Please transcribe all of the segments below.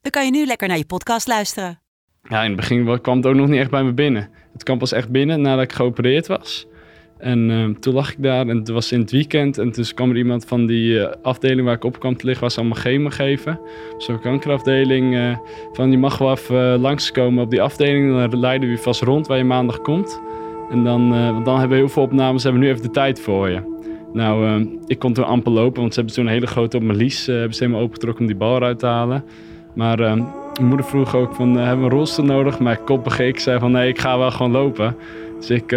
dan kan je nu lekker naar je podcast luisteren. Ja, in het begin kwam het ook nog niet echt bij me binnen. Het kwam pas echt binnen nadat ik geopereerd was. En uh, toen lag ik daar en het was in het weekend. En toen kwam er iemand van die uh, afdeling waar ik op kwam te liggen, was allemaal chemo geven. Zo'n kankerafdeling. Uh, van je mag wel even langskomen op die afdeling. Dan leiden we je vast rond waar je maandag komt. En dan, want dan hebben we heel veel opnames, hebben we nu even de tijd voor je. Nou, ik kon toen amper lopen, want ze hebben toen een hele grote op mijn lies. hebben ze helemaal opengetrokken om die bal eruit te halen. Maar mijn moeder vroeg ook van, hebben we een rolstoel nodig? Maar koppige ik zei van, nee, ik ga wel gewoon lopen. Dus ik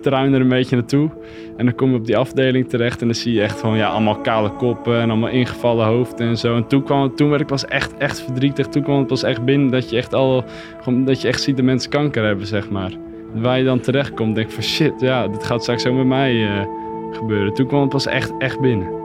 truin er een beetje naartoe. En dan kom je op die afdeling terecht en dan zie je echt van ja, allemaal kale koppen en allemaal ingevallen hoofden en zo. En toen, kwam, toen werd ik pas echt, echt verdrietig. Toen kwam het pas echt binnen dat je echt al, gewoon, dat je echt ziet dat mensen kanker hebben, zeg maar. Waar je dan terecht komt, denk van shit, ja, dit gaat straks zo met mij uh, gebeuren. Toen kwam het pas echt, echt binnen.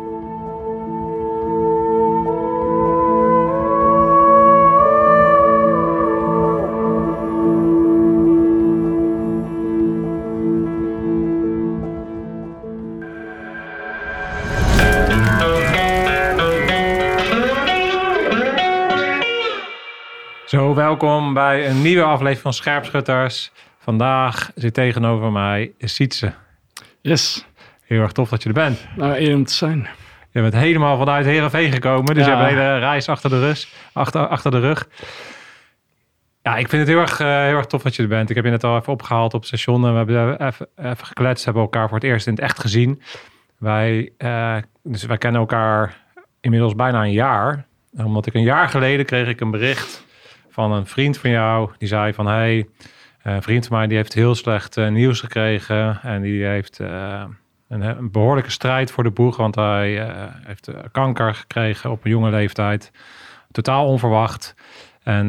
Welkom bij een nieuwe aflevering van Scherpschutters. Vandaag zit tegenover mij Sietse. Yes. Heel erg tof dat je er bent. Nou, eer om te zijn. Je bent helemaal vanuit Heerenveen gekomen, dus ja. je hebt een hele reis achter de, rug, achter, achter de rug. Ja, ik vind het heel erg, uh, heel erg tof dat je er bent. Ik heb je net al even opgehaald op het station en we hebben even, even gekletst. Hebben elkaar voor het eerst in het echt gezien. Wij, uh, dus wij kennen elkaar inmiddels bijna een jaar. Omdat ik een jaar geleden kreeg ik een bericht van een vriend van jou. Die zei van, hey, een vriend van mij die heeft heel slecht uh, nieuws gekregen. En die heeft uh, een, behoorlijke strijd voor de boeg. Want hij uh, heeft kanker gekregen op een jonge leeftijd. Totaal onverwacht. En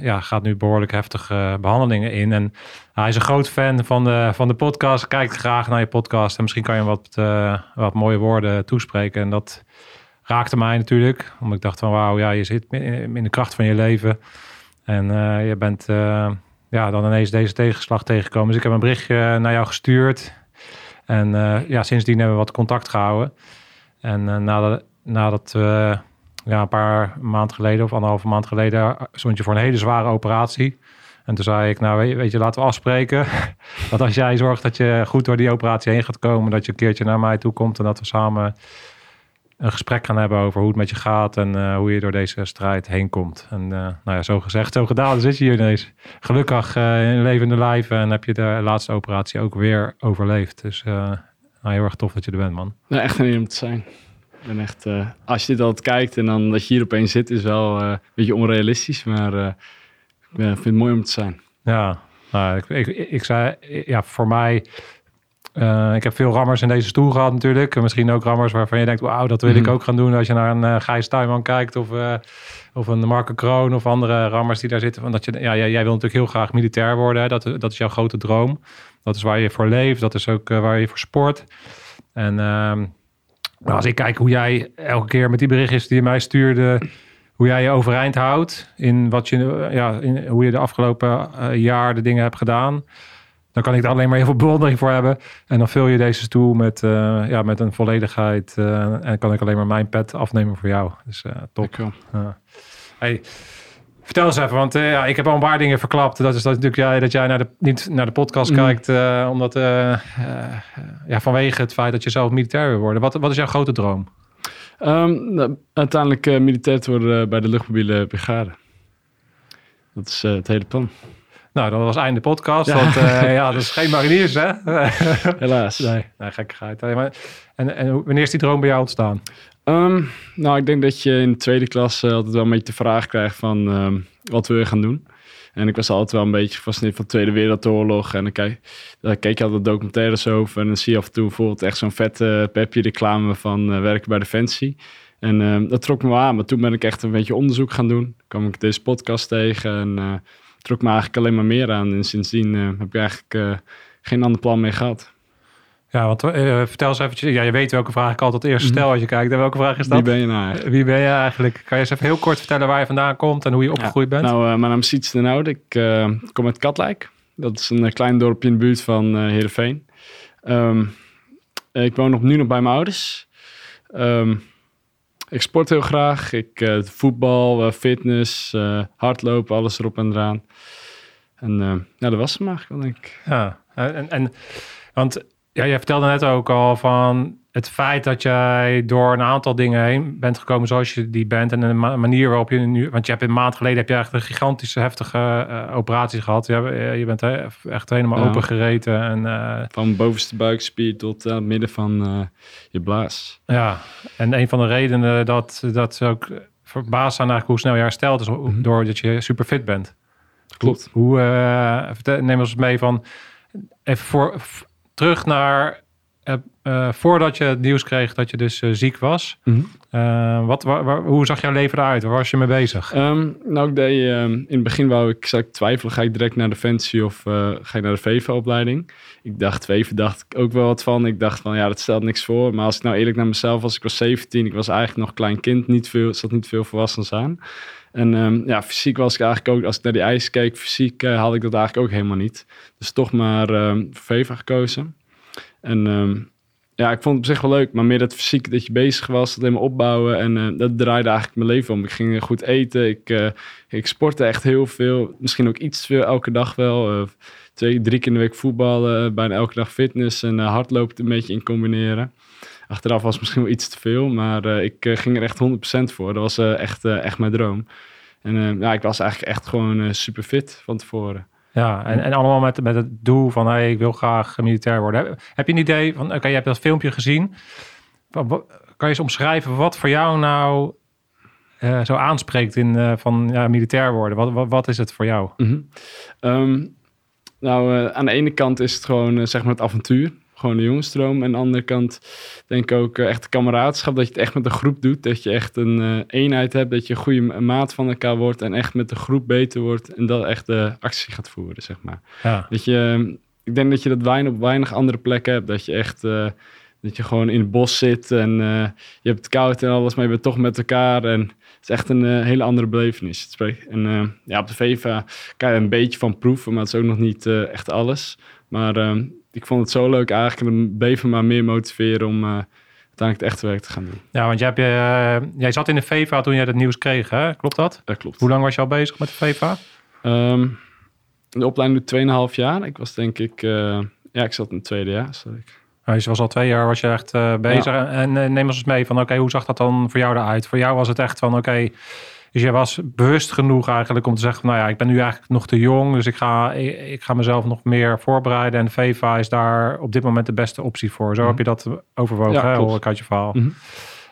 ja, gaat nu behoorlijk heftige behandelingen in. En hij is een groot fan van de, van de podcast. Kijkt graag naar je podcast. En misschien kan je wat, wat mooie woorden toespreken. En dat raakte mij natuurlijk. Omdat ik dacht van wauw, ja, je zit in de kracht van je leven. En uh, je bent uh, ja, dan ineens deze tegenslag tegengekomen. Dus ik heb een berichtje naar jou gestuurd. En ja, sindsdien hebben we wat contact gehouden. En nadat, nadat ja, een paar maanden geleden of anderhalve maand geleden stond je voor een hele zware operatie. En toen zei ik, nou weet je laten we afspreken. dat als jij zorgt dat je goed door die operatie heen gaat komen, dat je een keertje naar mij toe komt en dat we samen een gesprek gaan hebben over hoe het met je gaat en uh, hoe je door deze strijd heen komt. En uh, nou ja, zo gezegd, zo gedaan, dan zit je hier ineens. Gelukkig uh, in levende lijf en heb je de laatste operatie ook weer overleefd. Dus nou, heel erg tof dat je er bent, man. Nou, echt een eer om te zijn. En echt, als je dit altijd kijkt en dan dat je hier opeens zit, is wel een beetje onrealistisch. Maar ik vind het mooi om te zijn. Ja, nou, ik, ik, ik zei, ja, voor mij uh, ik heb veel rammers in deze stoel gehad natuurlijk. Misschien ook rammers waarvan je denkt, wauw, dat wil ik ook gaan doen. Als je naar een uh, Gijs Tuinman kijkt of, uh, of een Marco Kroon of andere rammers die daar zitten. Want dat je, ja, jij, jij wil natuurlijk heel graag militair worden. Hè? Dat, dat is jouw grote droom. Dat is waar je voor leeft. Dat is ook waar je voor sport. En ehm, als ik kijk hoe jij elke keer met die berichtjes die je mij stuurde... Hoe jij je overeind houdt in, wat je, ja, in hoe je de afgelopen jaar de dingen hebt gedaan dan kan ik daar alleen maar heel veel bewondering voor hebben. En dan vul je deze stoel met, uh, ja, met een volledigheid. Uh, en kan ik alleen maar mijn pet afnemen voor jou. Dus uh, top. Hey, vertel eens even, want ja, ik heb al een paar dingen verklapt. Dat is dat natuurlijk jij, dat jij naar de, niet naar de podcast mm. kijkt. omdat ja, vanwege het feit dat je zelf militair wil worden. Wat, wat is jouw grote droom? Um, uiteindelijk militair te worden bij de luchtmobiele brigade. Dat is het hele plan. Nou, dat was einde podcast. Ja. Want uh, ja, dat is geen mariniers, hè? Helaas. Nee, nee gekkigheid. En, en wanneer is die droom bij jou ontstaan? Um, nou, ik denk dat je in de tweede klas uh, altijd wel een beetje de vraag krijgt van um, wat wil je gaan doen. En ik was altijd wel een beetje gefascineerd van de Tweede Wereldoorlog. En dan kijk, daar keek je altijd documentaires over. En dan zie je af en toe bijvoorbeeld echt zo'n vette pepje reclame van uh, werken bij Defensie. En um, dat trok me aan. Maar toen ben ik echt een beetje onderzoek gaan doen. kwam ik deze podcast tegen en trok me eigenlijk alleen maar meer aan. En sindsdien heb ik eigenlijk geen ander plan meer gehad. Ja, want vertel eens eventjes. Ja, je weet welke vraag ik altijd eerst stel als je kijkt. En welke vraag is dat? Wie ben je nou eigenlijk? Wie ben je eigenlijk? Kan je eens even heel kort vertellen waar je vandaan komt en hoe je opgegroeid bent? Nou, mijn naam is Siets de Oude. Ik kom uit Katlijk. Dat is een klein dorpje in de buurt van Heerenveen. Um, ik woon nog, nu nog bij mijn ouders. Um, ik sport heel graag. Ik uh, voetbal, uh, fitness, uh, hardlopen, alles erop en eraan. En ja, dat was hem eigenlijk denk ik. Ja, en, en want ja, jij vertelde net ook al van het feit dat jij door een aantal dingen heen bent gekomen zoals je die bent en de manier waarop je nu, want je hebt een maand geleden heb je echt een gigantische heftige uh, operatie gehad. Je, je bent echt helemaal ja. open gereten en uh, van bovenste buikspier tot uh, midden van je blaas. Ja, en een van de redenen dat dat ze ook verbaasd zijn eigenlijk hoe snel je herstelt is mm-hmm. doordat je super fit bent. Klopt. Hoe, hoe neem ons mee van even voor terug naar uh, voordat je het nieuws kreeg dat je dus uh, ziek was. Mm -hmm. uh, wat, waar, hoe zag jouw leven eruit? Waar was je mee bezig? Um, nou, ik deed um, in het begin wou ik, zou ik twijfelen, ga ik direct naar de Fancy of ga ik naar de VEVA-opleiding? Ik dacht, VEVA dacht ik ook wel wat van. Ik dacht van, ja, dat stelt niks voor. Maar als ik nou eerlijk naar mezelf was, ik was 17, ik was eigenlijk nog klein kind, niet veel, zat niet veel volwassens aan. En um, ja, fysiek was ik eigenlijk ook, als ik naar die ijs keek, fysiek had ik dat eigenlijk ook helemaal niet. Dus toch maar um, voor VEVA gekozen. En um, ja, ik vond het op zich wel leuk, maar meer dat fysiek dat je bezig was, dat helemaal opbouwen. En uh, dat draaide eigenlijk mijn leven om. Ik ging goed eten, ik, uh, ik sportte echt heel veel. Misschien ook iets veel, elke dag wel. Uh, twee, drie keer in de week voetballen, bijna elke dag fitness en hardlopen een beetje in combineren. Achteraf was misschien wel iets te veel, maar ik ging er echt 100% voor. Dat was echt, echt mijn droom. En ja, ik was eigenlijk echt gewoon super fit van tevoren. Ja, en, en allemaal met, met het doel van hey, ik wil graag militair worden. Heb, je een idee van, oké, je hebt dat filmpje gezien. Kan je eens omschrijven wat voor jou nou uh, zo aanspreekt in uh, van ja, militair worden? Wat, wat, is het voor jou? -hmm. um, nou, uh, aan de ene kant is het gewoon zeg maar het avontuur gewoon de jongensstroom. En aan de andere kant denk ik ook uh, echt kameraadschap. Dat je het echt met de groep doet. Dat je echt een uh, eenheid hebt. Dat je een goede maat van elkaar wordt. En echt met de groep beter wordt. En dat echt de actie gaat voeren, zeg maar. Ja. Dat je, ik denk dat je dat weinig, op weinig andere plekken hebt. Dat je echt... Uh, dat je gewoon in het bos zit en je hebt het koud en alles, maar je bent toch met elkaar. En het is echt een uh, hele andere belevenis. En uh, ja, op de VEVA kan je een beetje van proeven, maar het is ook nog niet echt alles. Maar ehm, ik vond het zo leuk eigenlijk. En me maar meer motiveren om uh, uiteindelijk het echte werk te gaan doen. Ja, want jij, uh, jij zat in de VEVA toen jij het nieuws kreeg, hè? Klopt dat? Dat klopt. Hoe lang was je al bezig met de VEVA? Um, de opleiding doet 2,5 jaar. Ik was denk ik... Uh, ja, ik zat in het tweede jaar. Nou, dus je was al twee jaar was je echt bezig. Ja. En, en neem ons eens mee van, oké, okay, hoe zag dat dan voor jou eruit? Voor jou was het echt van, oké... Okay, dus jij was bewust genoeg eigenlijk om te zeggen, nou ja, ik ben nu eigenlijk nog te jong, dus ik ga, ik, ga mezelf nog meer voorbereiden. En VEVA is daar op dit moment de beste optie voor. Zo mm. heb je dat overwogen, ja, hè, hoor ik uit je verhaal. Mm -hmm.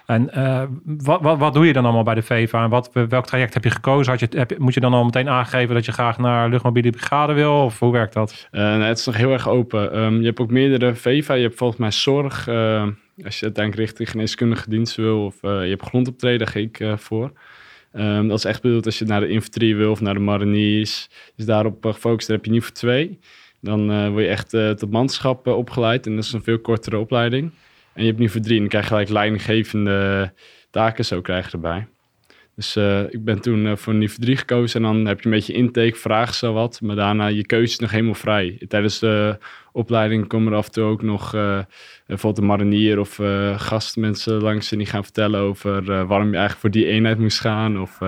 En uh, wat, wat, wat doe je dan allemaal bij de VEVA? En wat, welk traject heb je gekozen? Had je, heb, moet je dan al meteen aangeven dat je graag naar luchtmobiele brigade wil? Of hoe werkt dat? Uh, nee, het is nog heel erg open. Um, je hebt ook meerdere VEVA. Je hebt volgens mij zorg. Uh, als je uiteindelijk richting geneeskundige dienst wil. Of je hebt grondoptreden, daar ga ik voor. Um, dat is echt bedoeld als je naar de infanterie wil of naar de mariniers. Dus daarop uh, gefocust, dan heb je voor twee. Dan uh, word je echt uh, tot manschap opgeleid en dat is een veel kortere opleiding. En je hebt voor drie en dan krijg je gelijk leidinggevende taken, zo krijg je erbij. Dus uh, ik ben toen uh, voor niveau 3 gekozen en dan heb je een beetje intake, vragen zo wat. Maar daarna je keuze nog helemaal vrij. Tijdens de opleiding komen er af en toe ook nog uh, bijvoorbeeld een marinier of gastmensen langs en die gaan vertellen over waarom je eigenlijk voor die eenheid moest gaan. Of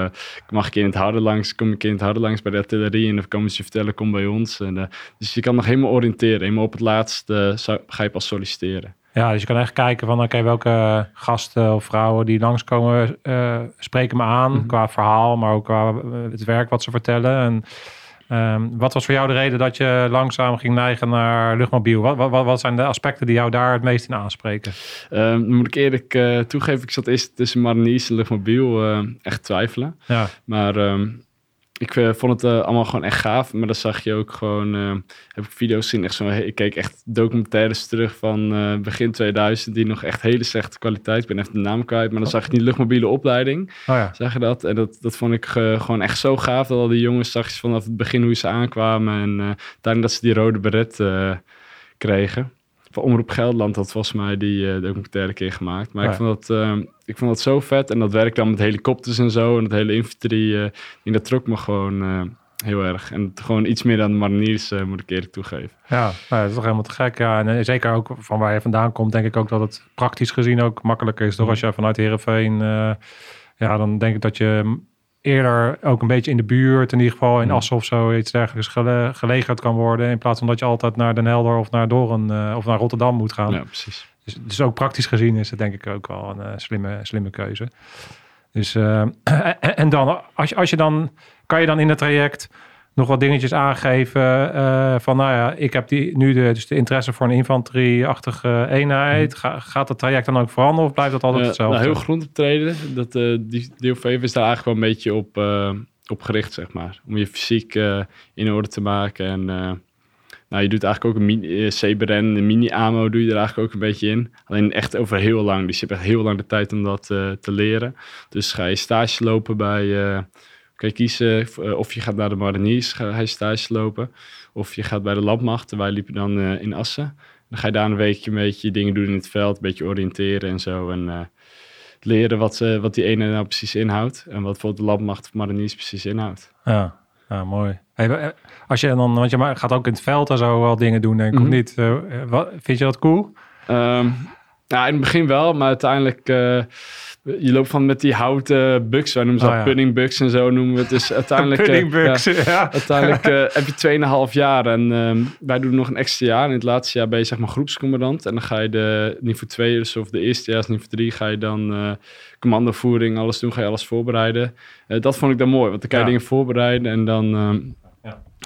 mag ik in het harde langs, kom ik in het harde langs bij de artillerie en dan komen ze je vertellen, kom bij ons. En, dus je kan nog helemaal oriënteren. Helemaal op het laatste ga je pas solliciteren. Ja, dus je kan echt kijken van oké, welke gasten of vrouwen die langskomen uh, spreken me aan mm -hmm. qua verhaal, maar ook qua het werk wat ze vertellen. En um, wat was voor jou de reden dat je langzaam ging neigen naar luchtmobiel? Wat, wat, wat zijn de aspecten die jou daar het meest in aanspreken? Um, moet ik eerlijk uh, toegeven, ik zat eerst tussen mariniers en luchtmobiel uh, echt twijfelen. Ja. Maar um, ik eh, vond het eh, allemaal gewoon echt gaaf. Maar dan zag je ook gewoon, eh, heb ik video's zien, echt zo, ik keek echt documentaires terug van begin 2000, die nog echt hele slechte kwaliteit. Ik ben even de naam kwijt, maar dan zag je die luchtmobiele opleiding. Oh ja. Zag je dat? En dat, dat vond ik gewoon echt zo gaaf. Dat al die jongens zag je vanaf het begin hoe ze aankwamen. En uh, uiteindelijk dat ze die rode beret uh, kregen. Van Omroep Gelderland had volgens mij die uh, documentaire keer gemaakt. Maar Ja. ik, vond dat, uh, ik vond dat zo vet. En dat werk dan met helikopters en zo. En het hele infanterie. Uh, dat trok me gewoon heel erg. En het, gewoon iets meer dan de mariniers, moet ik eerlijk toegeven. Ja, nou, dat is toch helemaal te gek. Ja, en zeker ook van waar je vandaan komt, denk ik ook dat het praktisch gezien ook makkelijker is. Toch als je vanuit Heerenveen... ja, dan denk ik dat je eerder ook een beetje in de buurt, in ieder geval in Assen of zo, iets dergelijks gele gelegerd kan worden. In plaats van dat je altijd naar Den Helder of naar Doorn uh, of naar Rotterdam moet gaan. Ja, precies. Dus, dus ook praktisch gezien is het denk ik ook wel een uh, slimme, slimme keuze. Dus, uh, en, en, dan, als je, als je dan, kan je dan in het traject nog wat dingetjes aangeven uh, van, nou ja, ik heb die, nu de, dus de interesse voor een infanterieachtige eenheid. Ga, gaat het traject dan ook veranderen of blijft dat altijd hetzelfde? Nou, heel grondoptreden. Dat, uh, die DOV is daar eigenlijk wel een beetje op, uh, op gericht, zeg maar. Om je fysiek in orde te maken. En nou, je doet eigenlijk ook een CBRN, een mini-AMO doe je er eigenlijk ook een beetje in. Alleen echt over heel lang. Dus je hebt echt heel lang de tijd om dat te leren. Dus ga je stage lopen bij kan je kiezen of je gaat naar de mariniers, ga je stage lopen. Of je gaat bij de landmacht. Wij liepen dan uh, in Assen. Dan ga je daar een weekje een beetje dingen doen in het veld. Een beetje oriënteren en zo. En leren wat, wat die ene nou precies inhoudt. En wat bijvoorbeeld de landmacht of mariniers precies inhoudt. Ja, ja mooi. Hey, als je dan, want je gaat ook in het veld en zo wel dingen doen, denk ik, mm -hmm. of niet? wat, vind je dat cool? Um, nou, in het begin wel, maar uiteindelijk je loopt van met die houten buks, wij noemen ze Oh, dat ja. puddingbuks en zo noemen we het. Dus uiteindelijk, eh, Puddingbuks, ja. uiteindelijk eh, heb je 2,5 jaar en ehm, wij doen nog een extra jaar. In het laatste jaar ben je zeg maar groepscommandant en dan ga je de niveau 2 dus of de eerste jaar niveau 3 ga je dan eh, commandovoering, alles doen, ga je alles voorbereiden. Dat vond ik dan mooi, want dan kan je Ja. dingen voorbereiden en dan... ehm, Ja.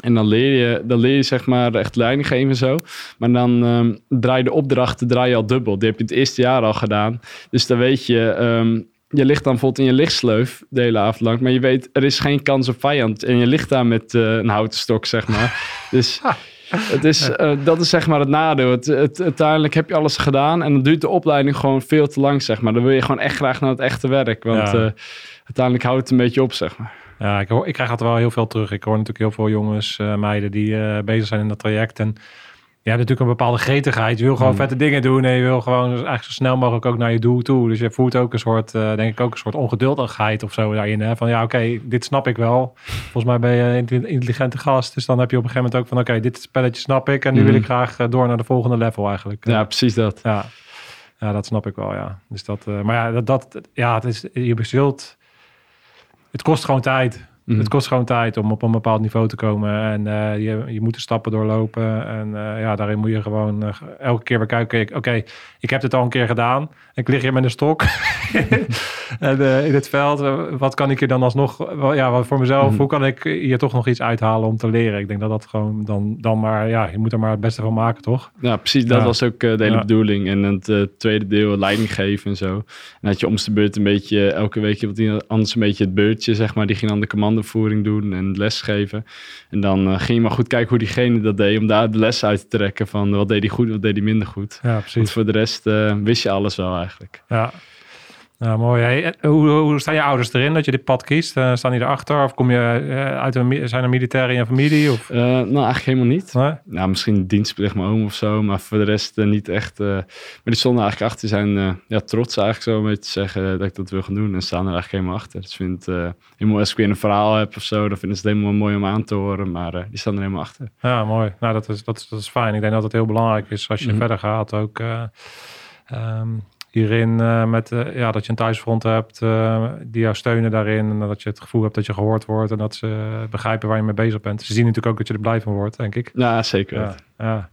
En dan leer, je, dan leer je zeg maar echt leiding geven en zo. Maar dan ehm, draai je de opdrachten draai je al dubbel. Die heb je het eerste jaar al gedaan. Dus dan weet je, ehm, je ligt dan bijvoorbeeld in je lichtsleuf de hele avond lang. Maar je weet, er is geen kans op vijand. En je ligt daar met eh, een houten stok, zeg maar. dus het is, eh, dat is zeg maar het nadeel. Het, het, uiteindelijk heb je alles gedaan. En dan duurt de opleiding gewoon veel te lang, zeg maar. Dan wil je gewoon echt graag naar het echte werk. Want Ja. eh, uiteindelijk houdt het een beetje op, zeg maar. Ja, ik, hoor, ik krijg altijd wel heel veel terug. Ik hoor natuurlijk heel veel jongens, eh, meiden die eh, bezig zijn in dat traject. En je hebt natuurlijk een bepaalde gretigheid. Je wil gewoon Mm. vette dingen doen en je wil gewoon eigenlijk zo snel mogelijk ook naar je doel toe. Dus je voelt ook een soort, eh, denk ik ook een soort ongeduldigheid of zo daarin. Hè? Van ja, oké, dit snap ik wel. Volgens mij ben je een intelli- intelligente gast. Dus dan heb je op een gegeven moment ook van oké, dit spelletje snap ik. En nu Mm. wil ik graag door naar de volgende level eigenlijk. Ja, precies dat. Ja, ja dat snap ik wel, ja. Dus dat, maar ja, dat, dat, ja, het is, je zult, het kost gewoon tijd. Mhm. Het kost gewoon tijd om op een bepaald niveau te komen. En eh, je, je moet de stappen doorlopen. En eh, ja, daarin moet je gewoon eh, elke keer weer kijken. Oké, ik heb dit al een keer gedaan. Ik lig hier met een stok en, in het veld. Wat kan ik hier dan alsnog... wel, Ja, voor mezelf, Mhm. hoe kan ik hier toch nog iets uithalen om te leren? Ik denk dat dat gewoon dan, dan maar... Ja, je moet er maar het beste van maken, toch? Ja, precies. Dat Ja. was ook de hele Ja. bedoeling. En het tweede deel, leiding geven en zo. En dat je om de beurt een beetje, elke week wat anders een beetje het beurtje, zeg maar. Die ging dan de commandovoering doen en lesgeven. En dan eh, ging je maar goed kijken hoe diegene dat deed. Om daar de les uit te trekken van wat deed hij goed, wat deed hij minder goed. Ja, Want precies. voor de rest eh, wist je alles wel eigenlijk. Ja. Nou, mooi. Hey, hoe, hoe staan je ouders erin dat je dit pad kiest? Eh, staan die erachter? Of kom je eh, uit een, zijn er militairen in je familie? Of, Eh, nou, eigenlijk helemaal niet. nee? Nou, misschien dienstplicht mijn oom of zo, maar voor de rest niet echt. maar die stonden eigenlijk achter, zijn ja, trots eigenlijk zo een beetje te zeggen dat ik dat wil gaan doen en staan er eigenlijk helemaal achter. Dus ik vind het eh, helemaal als ik weer een verhaal heb of zo, dan vinden ze het helemaal mooi om aan te horen, maar die staan er helemaal achter. Ja, mooi. Nou, dat is, dat, is, dat is fijn. Ik denk dat het heel belangrijk is als je Mhm. verder gaat. Ook eh, ehm, hierin eh, met eh, ja, dat je een thuisfront hebt eh, die jou steunen daarin. En dat je het gevoel hebt dat je gehoord wordt en dat ze begrijpen waar je mee bezig bent. Ze zien natuurlijk ook dat je er blij van wordt, denk ik. Ja, zeker. Ja, ja.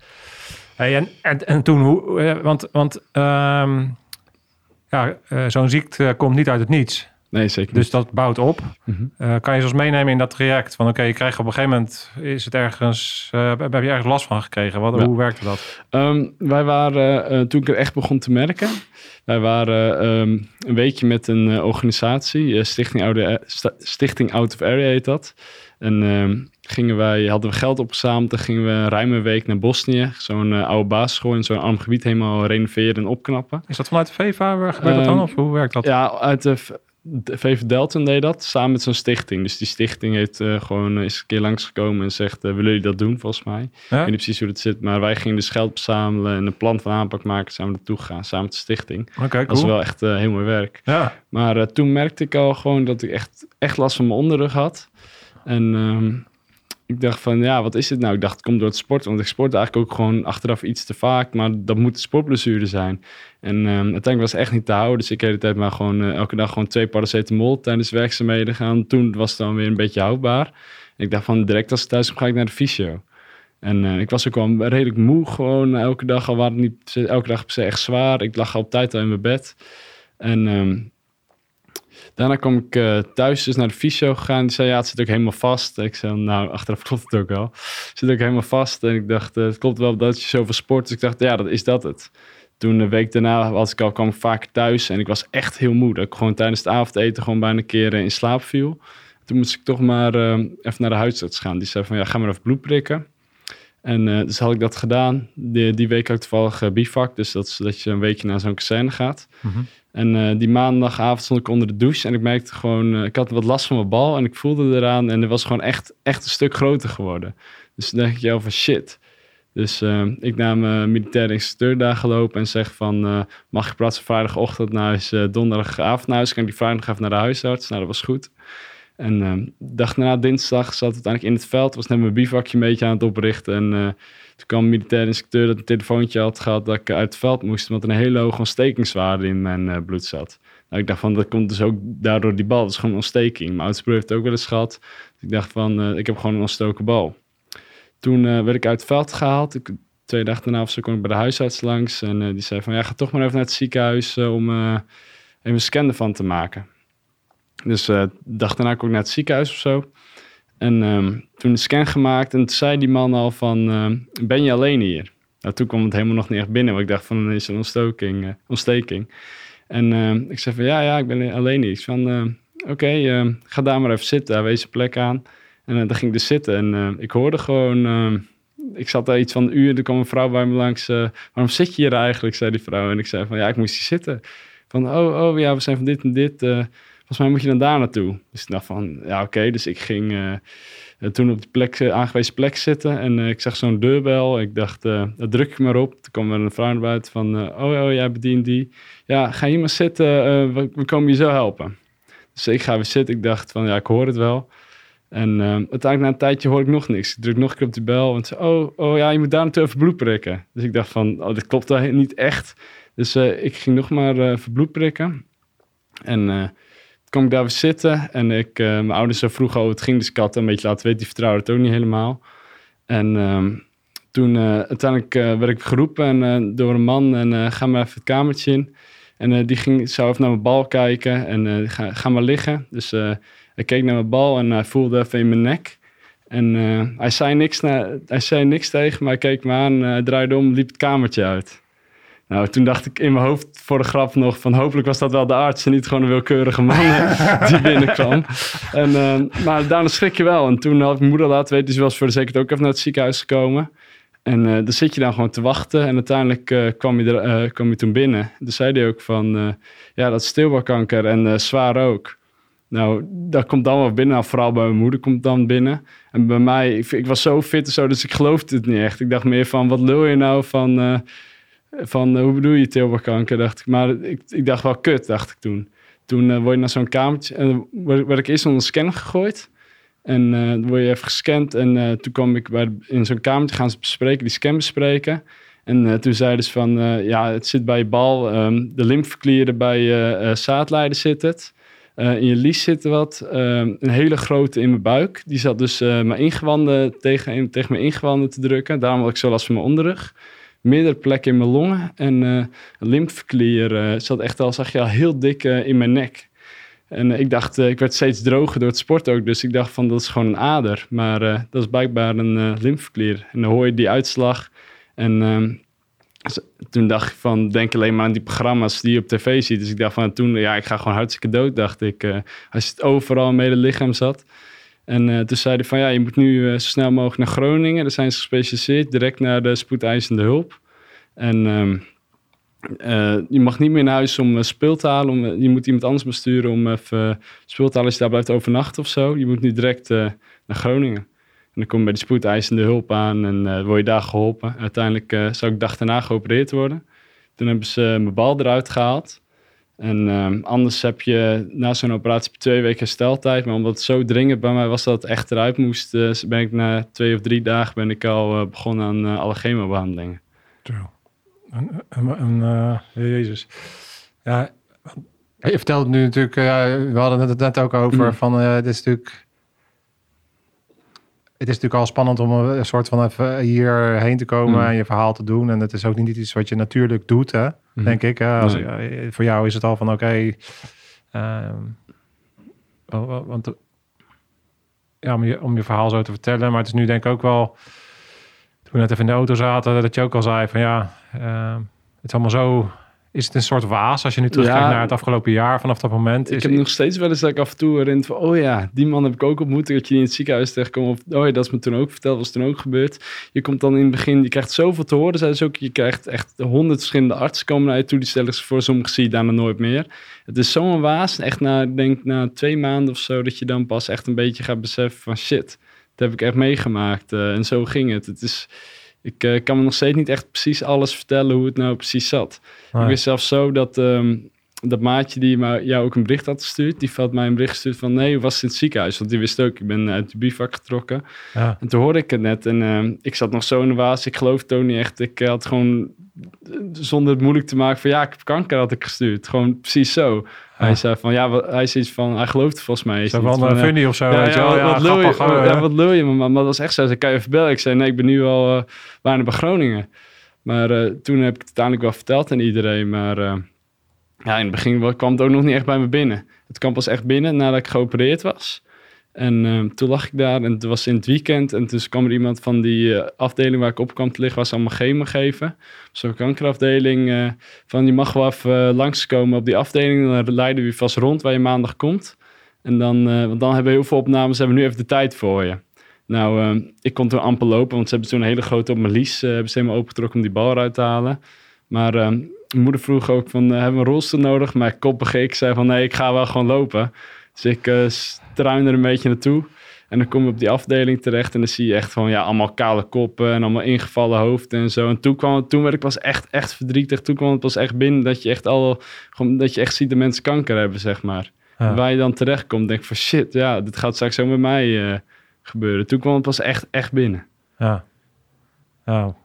Hey, en, en, en toen, hoe, want, want ehm, ja, zo'n ziekte komt niet uit het niets. Nee, zeker Dus dat bouwt op. Mhm. Eh, kan je ons meenemen in dat traject? Van oké, je krijgt op een gegeven moment, is het ergens, eh, heb je ergens last van gekregen? Wat, Ja. Hoe werkte dat? Ehm, wij waren, eh, toen ik er echt begon te merken, wij waren ehm, een weekje met een organisatie, Stichting, Oude, Sta- Stichting Out of Area heet dat. En ehm, gingen wij, hadden we geld opgezameld en gingen we een ruime week naar Bosnië, zo'n oude basisschool in zo'n arm gebied helemaal renoveren en opknappen. Is dat vanuit de VEVA? Gebeurt dat dan? Of hoe werkt dat? Ja, uit de VV Delton deed dat, samen met zo'n stichting. Dus die stichting heeft eh, gewoon eh, is een keer langsgekomen en zegt, eh, willen jullie dat doen volgens mij? Ik Ja? weet niet precies hoe het zit, maar wij gingen dus geld verzamelen en een plan van aanpak maken. We naartoe gegaan, samen met de stichting. Oké, Dat is cool. wel echt heel mooi werk. Ja, Maar toen merkte ik al gewoon dat ik echt, echt last van mijn onderrug had. En ehm, ik dacht van, ja, wat is dit nou? Ik dacht, het komt door het sporten. Want ik sport eigenlijk ook gewoon achteraf iets te vaak. Maar dat moet sportblessure zijn. En ehm, uiteindelijk was het echt niet te houden. Dus ik de hele tijd maar gewoon eh, elke dag gewoon twee paracetamol tijdens werkzaamheden gaan. Toen was het dan weer een beetje houdbaar. Ik dacht van, direct als ik thuis ga ik naar de fysio. En eh, ik was ook wel redelijk moe gewoon elke dag. Al waren het niet elke dag per echt zwaar. Ik lag al tijd al in mijn bed. En ehm, daarna kwam ik eh, thuis dus naar de fysio gegaan. Die zei, ja, het zit ook helemaal vast. Ik zei, nou, achteraf klopt het ook wel. Zit ook helemaal vast. En ik dacht, eh, het klopt wel dat je zoveel sport. Dus ik dacht, ja, dat is dat het. Toen een week daarna was ik al, kwam ik vaak thuis. En ik was echt heel moe. Dat ik gewoon tijdens het avondeten gewoon bijna een keer eh, in slaap viel. Toen moest ik toch maar eh, even naar de huisarts gaan. Die zei van, ja, ga maar even bloed prikken. En dus had ik dat gedaan. Die, die week had ik toevallig bivak. Dus dat dat je een weekje naar zo'n kazerne gaat. Mhm. En eh, die maandagavond stond ik onder de douche. En ik merkte gewoon, eh, ik had wat last van mijn bal. En ik voelde eraan. En het was gewoon echt, echt een stuk groter geworden. Dus toen dacht ik, ja, van shit. Dus eh, ik naar mijn militaire instructeur daar gelopen en zeg van... mag ik plaatsen vrijdagochtend naar huis, donderdagavond naar huis? Kan die vrijdag even naar de huisarts? Nou, dat was goed. En dag na dinsdag zat ik uiteindelijk in het veld. Was net mijn bivakje een beetje aan het oprichten. En toen kwam een militaire instructeur dat een telefoontje had gehad... dat ik uit het veld moest, omdat er een hele hoge ontstekingswaarde in mijn eh, bloed zat. Nou, ik dacht van, dat komt dus ook daardoor die bal. Dat is gewoon een ontsteking. Mijn oudste broer heeft het ook wel eens gehad. Dus ik dacht van, eh, ik heb gewoon een ontstoken bal. Toen eh, werd ik uit het veld gehaald. Ik, twee dagen daarna of zo kwam ik bij de huisarts langs. En die zei van, ja, ga toch maar even naar het ziekenhuis om even een scan ervan te maken. Dus dag daarna kwam ik naar het ziekenhuis of zo. En ehm, toen een scan gemaakt en toen zei die man al van, ehm, ben je alleen hier? Nou, toen kwam het helemaal nog niet echt binnen, want ik dacht van, er is een ontstoking, eh, ontsteking. En ehm, ik zei van, ja, ja, ik ben alleen hier. Ik zei van, oké, ga daar maar even zitten, wees een plek aan. En eh, dan ging ik dus zitten en eh, ik hoorde gewoon, ik zat daar iets van een uur, er kwam een vrouw bij me langs. waarom zit je hier eigenlijk, zei die vrouw. En ik zei van, ja, ik moest hier zitten. Van, oh, oh, ja, we zijn van dit en dit. Volgens mij moet je dan daar naartoe. Dus ik dacht van, ja, oké. Dus ik ging eh, toen op die plek, eh, aangewezen plek zitten. En eh, ik zag zo'n deurbel. Ik dacht, dat druk ik maar op. Toen kwam er een vrouw naar buiten van, oh, oh, jij bedient die. Ja, ga hier maar zitten. we, we komen je zo helpen. Dus ik ga weer zitten. Ik dacht van, ja, ik hoor het wel. En eh, uiteindelijk na een tijdje hoor ik nog niks. Ik druk nog een keer op die bel. En zei, oh, oh ja, je moet daar naartoe even bloed prikken. Dus ik dacht van, oh, dit klopt niet echt. Dus ik ging nog maar eh even bloed prikken. En kwam ik daar weer zitten. En ik, eh, mijn ouders vroegen hoe het ging. Dus had een beetje laten weten, die vertrouwden het ook niet helemaal. En ehm, toen eh, uiteindelijk eh, werd ik geroepen en, door een man. En ga maar even het kamertje in. En die ging, zou even naar mijn bal kijken. En ga, ga maar liggen. Dus hij keek naar mijn bal en hij voelde even in mijn nek. En hij, zei niks na, hij zei niks tegen me. Hij keek me aan, draaide om, liep het kamertje uit. Nou, toen dacht ik in mijn hoofd voor de grap nog van hopelijk was dat wel de arts en niet gewoon een willekeurige man eh, die binnenkwam. En, eh, maar daarna schrik je wel. En toen had ik mijn moeder laten weten, dus die was voor de zekerheid ook even naar het ziekenhuis gekomen. En eh dan zit je dan gewoon te wachten. En uiteindelijk kwam, je er, kwam je toen binnen. Toen zei hij ook van, ja, dat is stilbaarkanker en zwaar ook. Nou, dat komt dan wel binnen. Nou, vooral bij mijn moeder komt dan binnen. En bij mij, ik, ik was zo fit en zo, dus ik geloofde het niet echt. Ik dacht meer van, wat lul je nou van, van eh, hoe bedoel je tilbaarkanker, dacht ik. Maar ik, ik dacht wel, kut, dacht ik toen. Toen eh, word je naar zo'n kamertje en ik eerst onder scanner gegooid. En eh, dan word je even gescand. En toen kwam ik bij, in zo'n kamertje, gaan bespreken, die scan bespreken. En toen zeiden ze van, ja, het zit bij je bal. ehm, de lymfeklieren bij je eh zaadleider zit het. In je lies zit wat. Ehm, een hele grote in mijn buik. Die zat dus mijn ingewanden tegen, tegen mijn ingewanden te drukken. Daarom had ik zo last van mijn onderrug. Meerdere plekken in mijn longen. En eh, een lymfeklier eh, zat echt al, zag je al heel dik eh, in mijn nek. En ik dacht, ik werd steeds droger door het sport ook. Dus ik dacht van, dat is gewoon een ader. Maar dat is blijkbaar een lymfeklier. En dan hoor je die uitslag. En ehm, toen dacht ik van, denk alleen maar aan die programma's die je op tv ziet. Dus ik dacht van, toen, ja, ik ga gewoon hartstikke dood, dacht ik. als het overal mee het lichaam zat. En uh, toen zeiden van ja, je moet nu uh, zo snel mogelijk naar Groningen. Daar zijn ze gespecialiseerd, direct naar de spoedeisende hulp. En um, uh, je mag niet meer naar huis om spul te halen. Om, je moet iemand anders besturen om even spul te halen als je daar blijft overnachten of zo. Je moet nu direct naar Groningen. En dan kom je bij de spoedeisende hulp aan en word je daar geholpen. Uiteindelijk zou ik dag daarna geopereerd worden. Toen hebben ze mijn bal eruit gehaald. En um, anders heb je na zo'n operatie twee weken hersteltijd. Maar omdat het zo dringend bij mij was dat het echt eruit moest, uh, ben ik na twee of drie dagen ben ik al uh, begonnen aan uh, alle chemobehandelingen. Zo. En, en, Jezus. Ja, je vertelt nu natuurlijk, we hadden het net ook over, mm. van het is natuurlijk het is natuurlijk al spannend om een soort van even hierheen te komen mm. en je verhaal te doen. En het is ook niet iets wat je natuurlijk doet, hè, mm. denk ik. Als, Voor jou is het al van oké. Okay, uh, want ja, om je, om je verhaal zo te vertellen. Maar het is nu denk ik ook wel. Toen we net even in de auto zaten, dat je ook al zei van ja, uh, het is allemaal zo is het een soort waas als je nu terugkijkt naar het afgelopen jaar vanaf dat moment? Ik heb nog steeds wel eens dat ik af en toe herinner van, oh ja, die man heb ik ook ontmoet. Dat je in het ziekenhuis terechtkomt. Of, oh ja, dat is me toen ook verteld, was toen ook gebeurd. Je komt dan in het begin, je krijgt zoveel te horen. Zij ook, je krijgt echt honderd verschillende artsen komen naar je toe. Die stellen ze voor, sommigen zie je daarna nooit meer. Het is zo'n waas. Echt na, denk na twee maanden of zo, dat je dan pas echt een beetje gaat beseffen van, shit, dat heb ik echt meegemaakt. Uh, en zo ging het. Het is ik uh, kan me nog steeds niet echt precies alles vertellen hoe het nou precies zat. Ik wist zelfs zo dat um, dat maatje die jou ook een bericht had gestuurd, die had mij een bericht gestuurd van nee, was in het ziekenhuis. Want die wist ook, ik ben uit de bivak getrokken. Ja. En toen hoorde ik het net en uh, ik zat nog zo in de waas. Ik geloof niet echt. Ik had gewoon, zonder het moeilijk te maken van ja, ik heb kanker had ik gestuurd. Gewoon precies zo. Hij zei van, ja, hij is iets van, hij gelooft volgens mij. Zo van, van funny of zo, ja, weet je wel. Ja, wat, lul je, ja, wat lul je, maar, maar dat was echt zo. Ze kan je even bellen? Ik zei, nee, ik ben nu al uh, bijna bij Groningen. Maar uh, toen heb ik het uiteindelijk wel verteld aan iedereen. Maar ja, in het begin kwam het ook nog niet echt bij me binnen. Het kwam pas echt binnen nadat ik geopereerd was. En uh, toen lag ik daar en het was in het weekend. En toen kwam er iemand van die uh, afdeling waar ik op kwam te liggen, was allemaal chemo geven. Zo'n kankerafdeling. Uh, van je mag wel even langskomen op die afdeling. Dan leiden we je vast rond waar je maandag komt. En dan, want dan hebben we heel veel opnames, hebben we nu even de tijd voor je. Nou, ik kon toen amper lopen, want ze hebben toen een hele grote op mijn lies. hebben ze helemaal opengetrokken om die bal eruit te halen. Maar mijn moeder vroeg ook van, hebben we een rolstoel nodig? Maar koppig ik zei van, nee, ik ga wel gewoon lopen. Dus ik struin er een beetje naartoe. En dan kom je op die afdeling terecht en dan zie je echt van ja, allemaal kale koppen en allemaal ingevallen hoofden en zo. En toen kwam toen werd ik pas echt, echt verdrietig. Toen kwam het pas echt binnen dat je echt al, gewoon, dat je echt ziet dat mensen kanker hebben, zeg maar. Waar je dan terecht komt, denk van shit, ja, dit gaat straks zo met mij uh, gebeuren. Toen kwam het pas echt, echt binnen. Ja. Ja.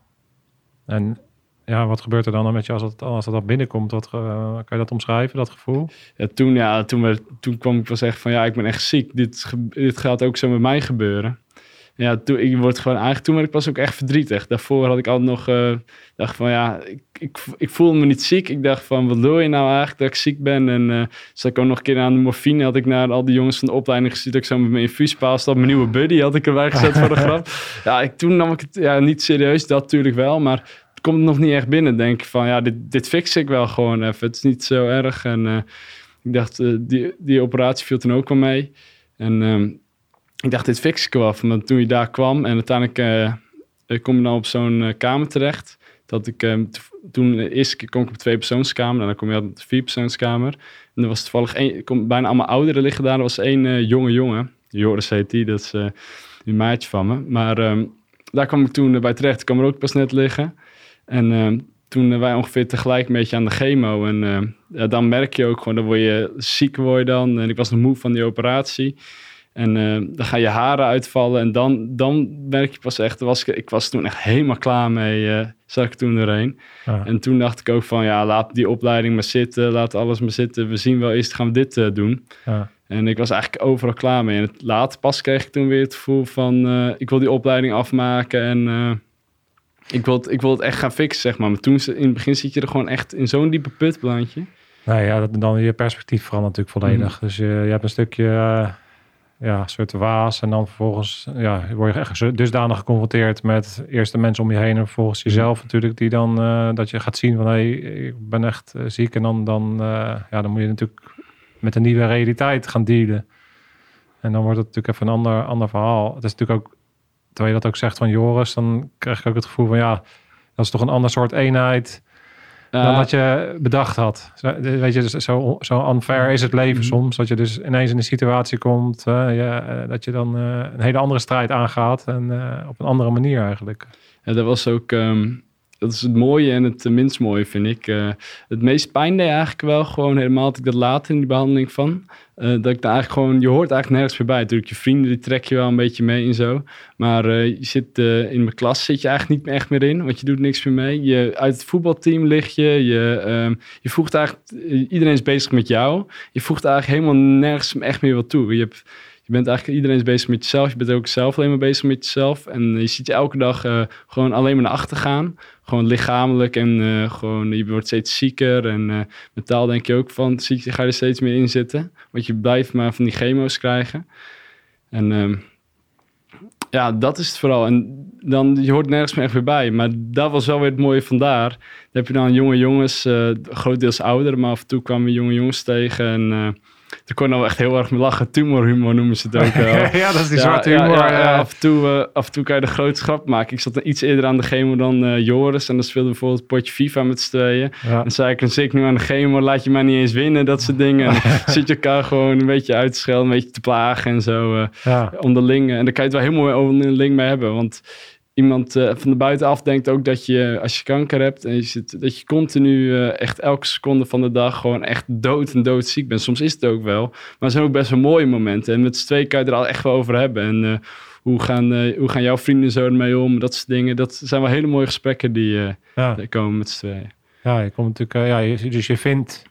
En ja, wat gebeurt er dan met je als dat, als dat binnenkomt? Wat, uh, kan je dat omschrijven, dat gevoel? Ja, toen, ja, toen, werd, toen kwam ik pas echt van, ja, ik ben echt ziek. Dit, dit gaat ook zo met mij gebeuren. Ja, toen, ik word gewoon eigenlijk, toen werd ik pas ook echt verdrietig. Daarvoor had ik altijd nog, uh, dacht van, ja, ik, ik, ik voelde me niet ziek. Ik dacht van, wat wil je nou eigenlijk dat ik ziek ben? En uh, zat ik ook nog een keer aan de morfine, had ik naar al die jongens van de opleiding gestuurd. Dat ik zo met mijn infuuspaal stond. Mijn nieuwe buddy had ik erbij gezet voor de grap. Ja, ik, toen nam ik het ja, niet serieus, dat natuurlijk wel, maar komt nog niet echt binnen. Denk van ja, dit, dit fix ik wel gewoon even. Het is niet zo erg. En uh, ik dacht, uh, die, die operatie viel toen ook wel mee. En uh, ik dacht, dit fix ik wel. Maar toen je daar kwam en uiteindelijk uh, kom je dan op zo'n kamer terecht. Dat ik toen eerst kom ik op twee persoonskamer en dan kom je op de vier persoonskamer. En er was toevallig één, kom, bijna allemaal ouderen liggen daar. Er was één jonge jongen, Joris heet die, dat is een maatje van me. Maar ehm, daar kwam ik toen bij terecht. Ik kwam er ook pas net liggen. En uh, toen wij ongeveer tegelijk een beetje aan de chemo. En uh, ja, dan merk je ook gewoon, dan word je ziek word dan. En ik was nog moe van die operatie. En uh, dan gaan je haren uitvallen. En dan, dan merk je pas echt, was ik, ik was toen echt helemaal klaar mee, uh, zat ik toen erheen. En toen dacht ik ook van, ja, laat die opleiding maar zitten. Laat alles maar zitten. We zien wel eerst, gaan we dit doen. Ja. En ik was eigenlijk overal klaar mee. En het later pas kreeg ik toen weer het gevoel van, ik wil die opleiding afmaken. En ik wil, het, ik wil het echt gaan fixen, zeg maar. Maar toen, in het begin zit je er gewoon echt in zo'n diepe put, plantje. Nee, ja, dat, dan je perspectief verandert natuurlijk volledig. Dus je, je hebt een stukje, uh, ja, soort waas. En dan vervolgens ja, word je echt dusdanig geconfronteerd met eerst de mensen om je heen en vervolgens jezelf natuurlijk. Die dan, uh, dat je gaat zien van, hé, hey, ik ben echt ziek. En dan, dan, ja, dan moet je natuurlijk met een nieuwe realiteit gaan dealen. En dan wordt het natuurlijk even een ander, ander verhaal. Het is natuurlijk ook, terwijl je dat ook zegt van Joris, dan krijg ik ook het gevoel van, ja, dat is toch een ander soort eenheid dan wat je bedacht had. Weet je, dus zo, zo unfair is het leven mhm. soms. Dat je dus ineens in een situatie komt uh, ja, dat je dan uh, een hele andere strijd aangaat. En uh, op een andere manier eigenlijk. Ja, dat was ook... Um, dat is het mooie en het minst mooie, vind ik. het meest pijn deed eigenlijk wel gewoon helemaal dat ik dat later in die behandeling van. Uh, dat ik daar eigenlijk gewoon, je hoort eigenlijk nergens meer bij. Natuurlijk, je vrienden die trek je wel een beetje mee en zo. Maar uh, je zit in mijn klas zit je eigenlijk niet meer echt meer in, want je doet niks meer mee. Je, uit het voetbalteam lig je. Je, um, je voegt eigenlijk, iedereen is bezig met jou. Je voegt eigenlijk helemaal nergens echt meer wat toe. Je hebt je bent eigenlijk, iedereen is bezig met jezelf. Je bent ook zelf alleen maar bezig met jezelf. En je ziet je elke dag uh, gewoon alleen maar naar achter gaan. Gewoon lichamelijk en uh, gewoon, je wordt steeds zieker. En uh, mentaal denk je ook van, zie, ga je er steeds meer in zitten. Want je blijft maar van die chemo's krijgen. En um, ja, dat is het vooral. En dan, je hoort nergens meer echt weer bij. Maar dat was wel weer het mooie vandaar. Dan heb je dan jonge jongens, grotendeels ouder, maar af en toe kwamen jonge jongens tegen. En daar kon nou echt heel erg mee lachen. Tumorhumor noemen ze het ook wel. ja, dat is die zwarte humor. Ja, af, en toe, uh, af en toe kan je de grootste grap maken. Ik zat iets eerder aan de chemo dan uh, Joris. En dan speelde bijvoorbeeld een potje FIFA met z'n tweeën. En zei ik, dan zit ik nu aan de chemo. Laat je mij niet eens winnen, dat soort dingen. En zit je elkaar gewoon een beetje uit te schelden. Een beetje te plagen en zo. Uh, onderling. En daar kan je het wel heel mooi onderling mee hebben. Want iemand uh, van de buitenaf denkt ook dat je, als je kanker hebt en je zit, dat je continu uh, echt elke seconde van de dag gewoon echt dood en doodziek bent. Soms is het ook wel, maar er zijn ook best wel mooie momenten. En met z'n twee kan je er al echt wel over hebben. En uh, hoe, gaan, hoe gaan jouw vrienden zo ermee om? Dat soort dingen. Dat zijn wel hele mooie gesprekken die, ja. komen met z'n tweeën. Ja, je komt natuurlijk, ja, dus je vindt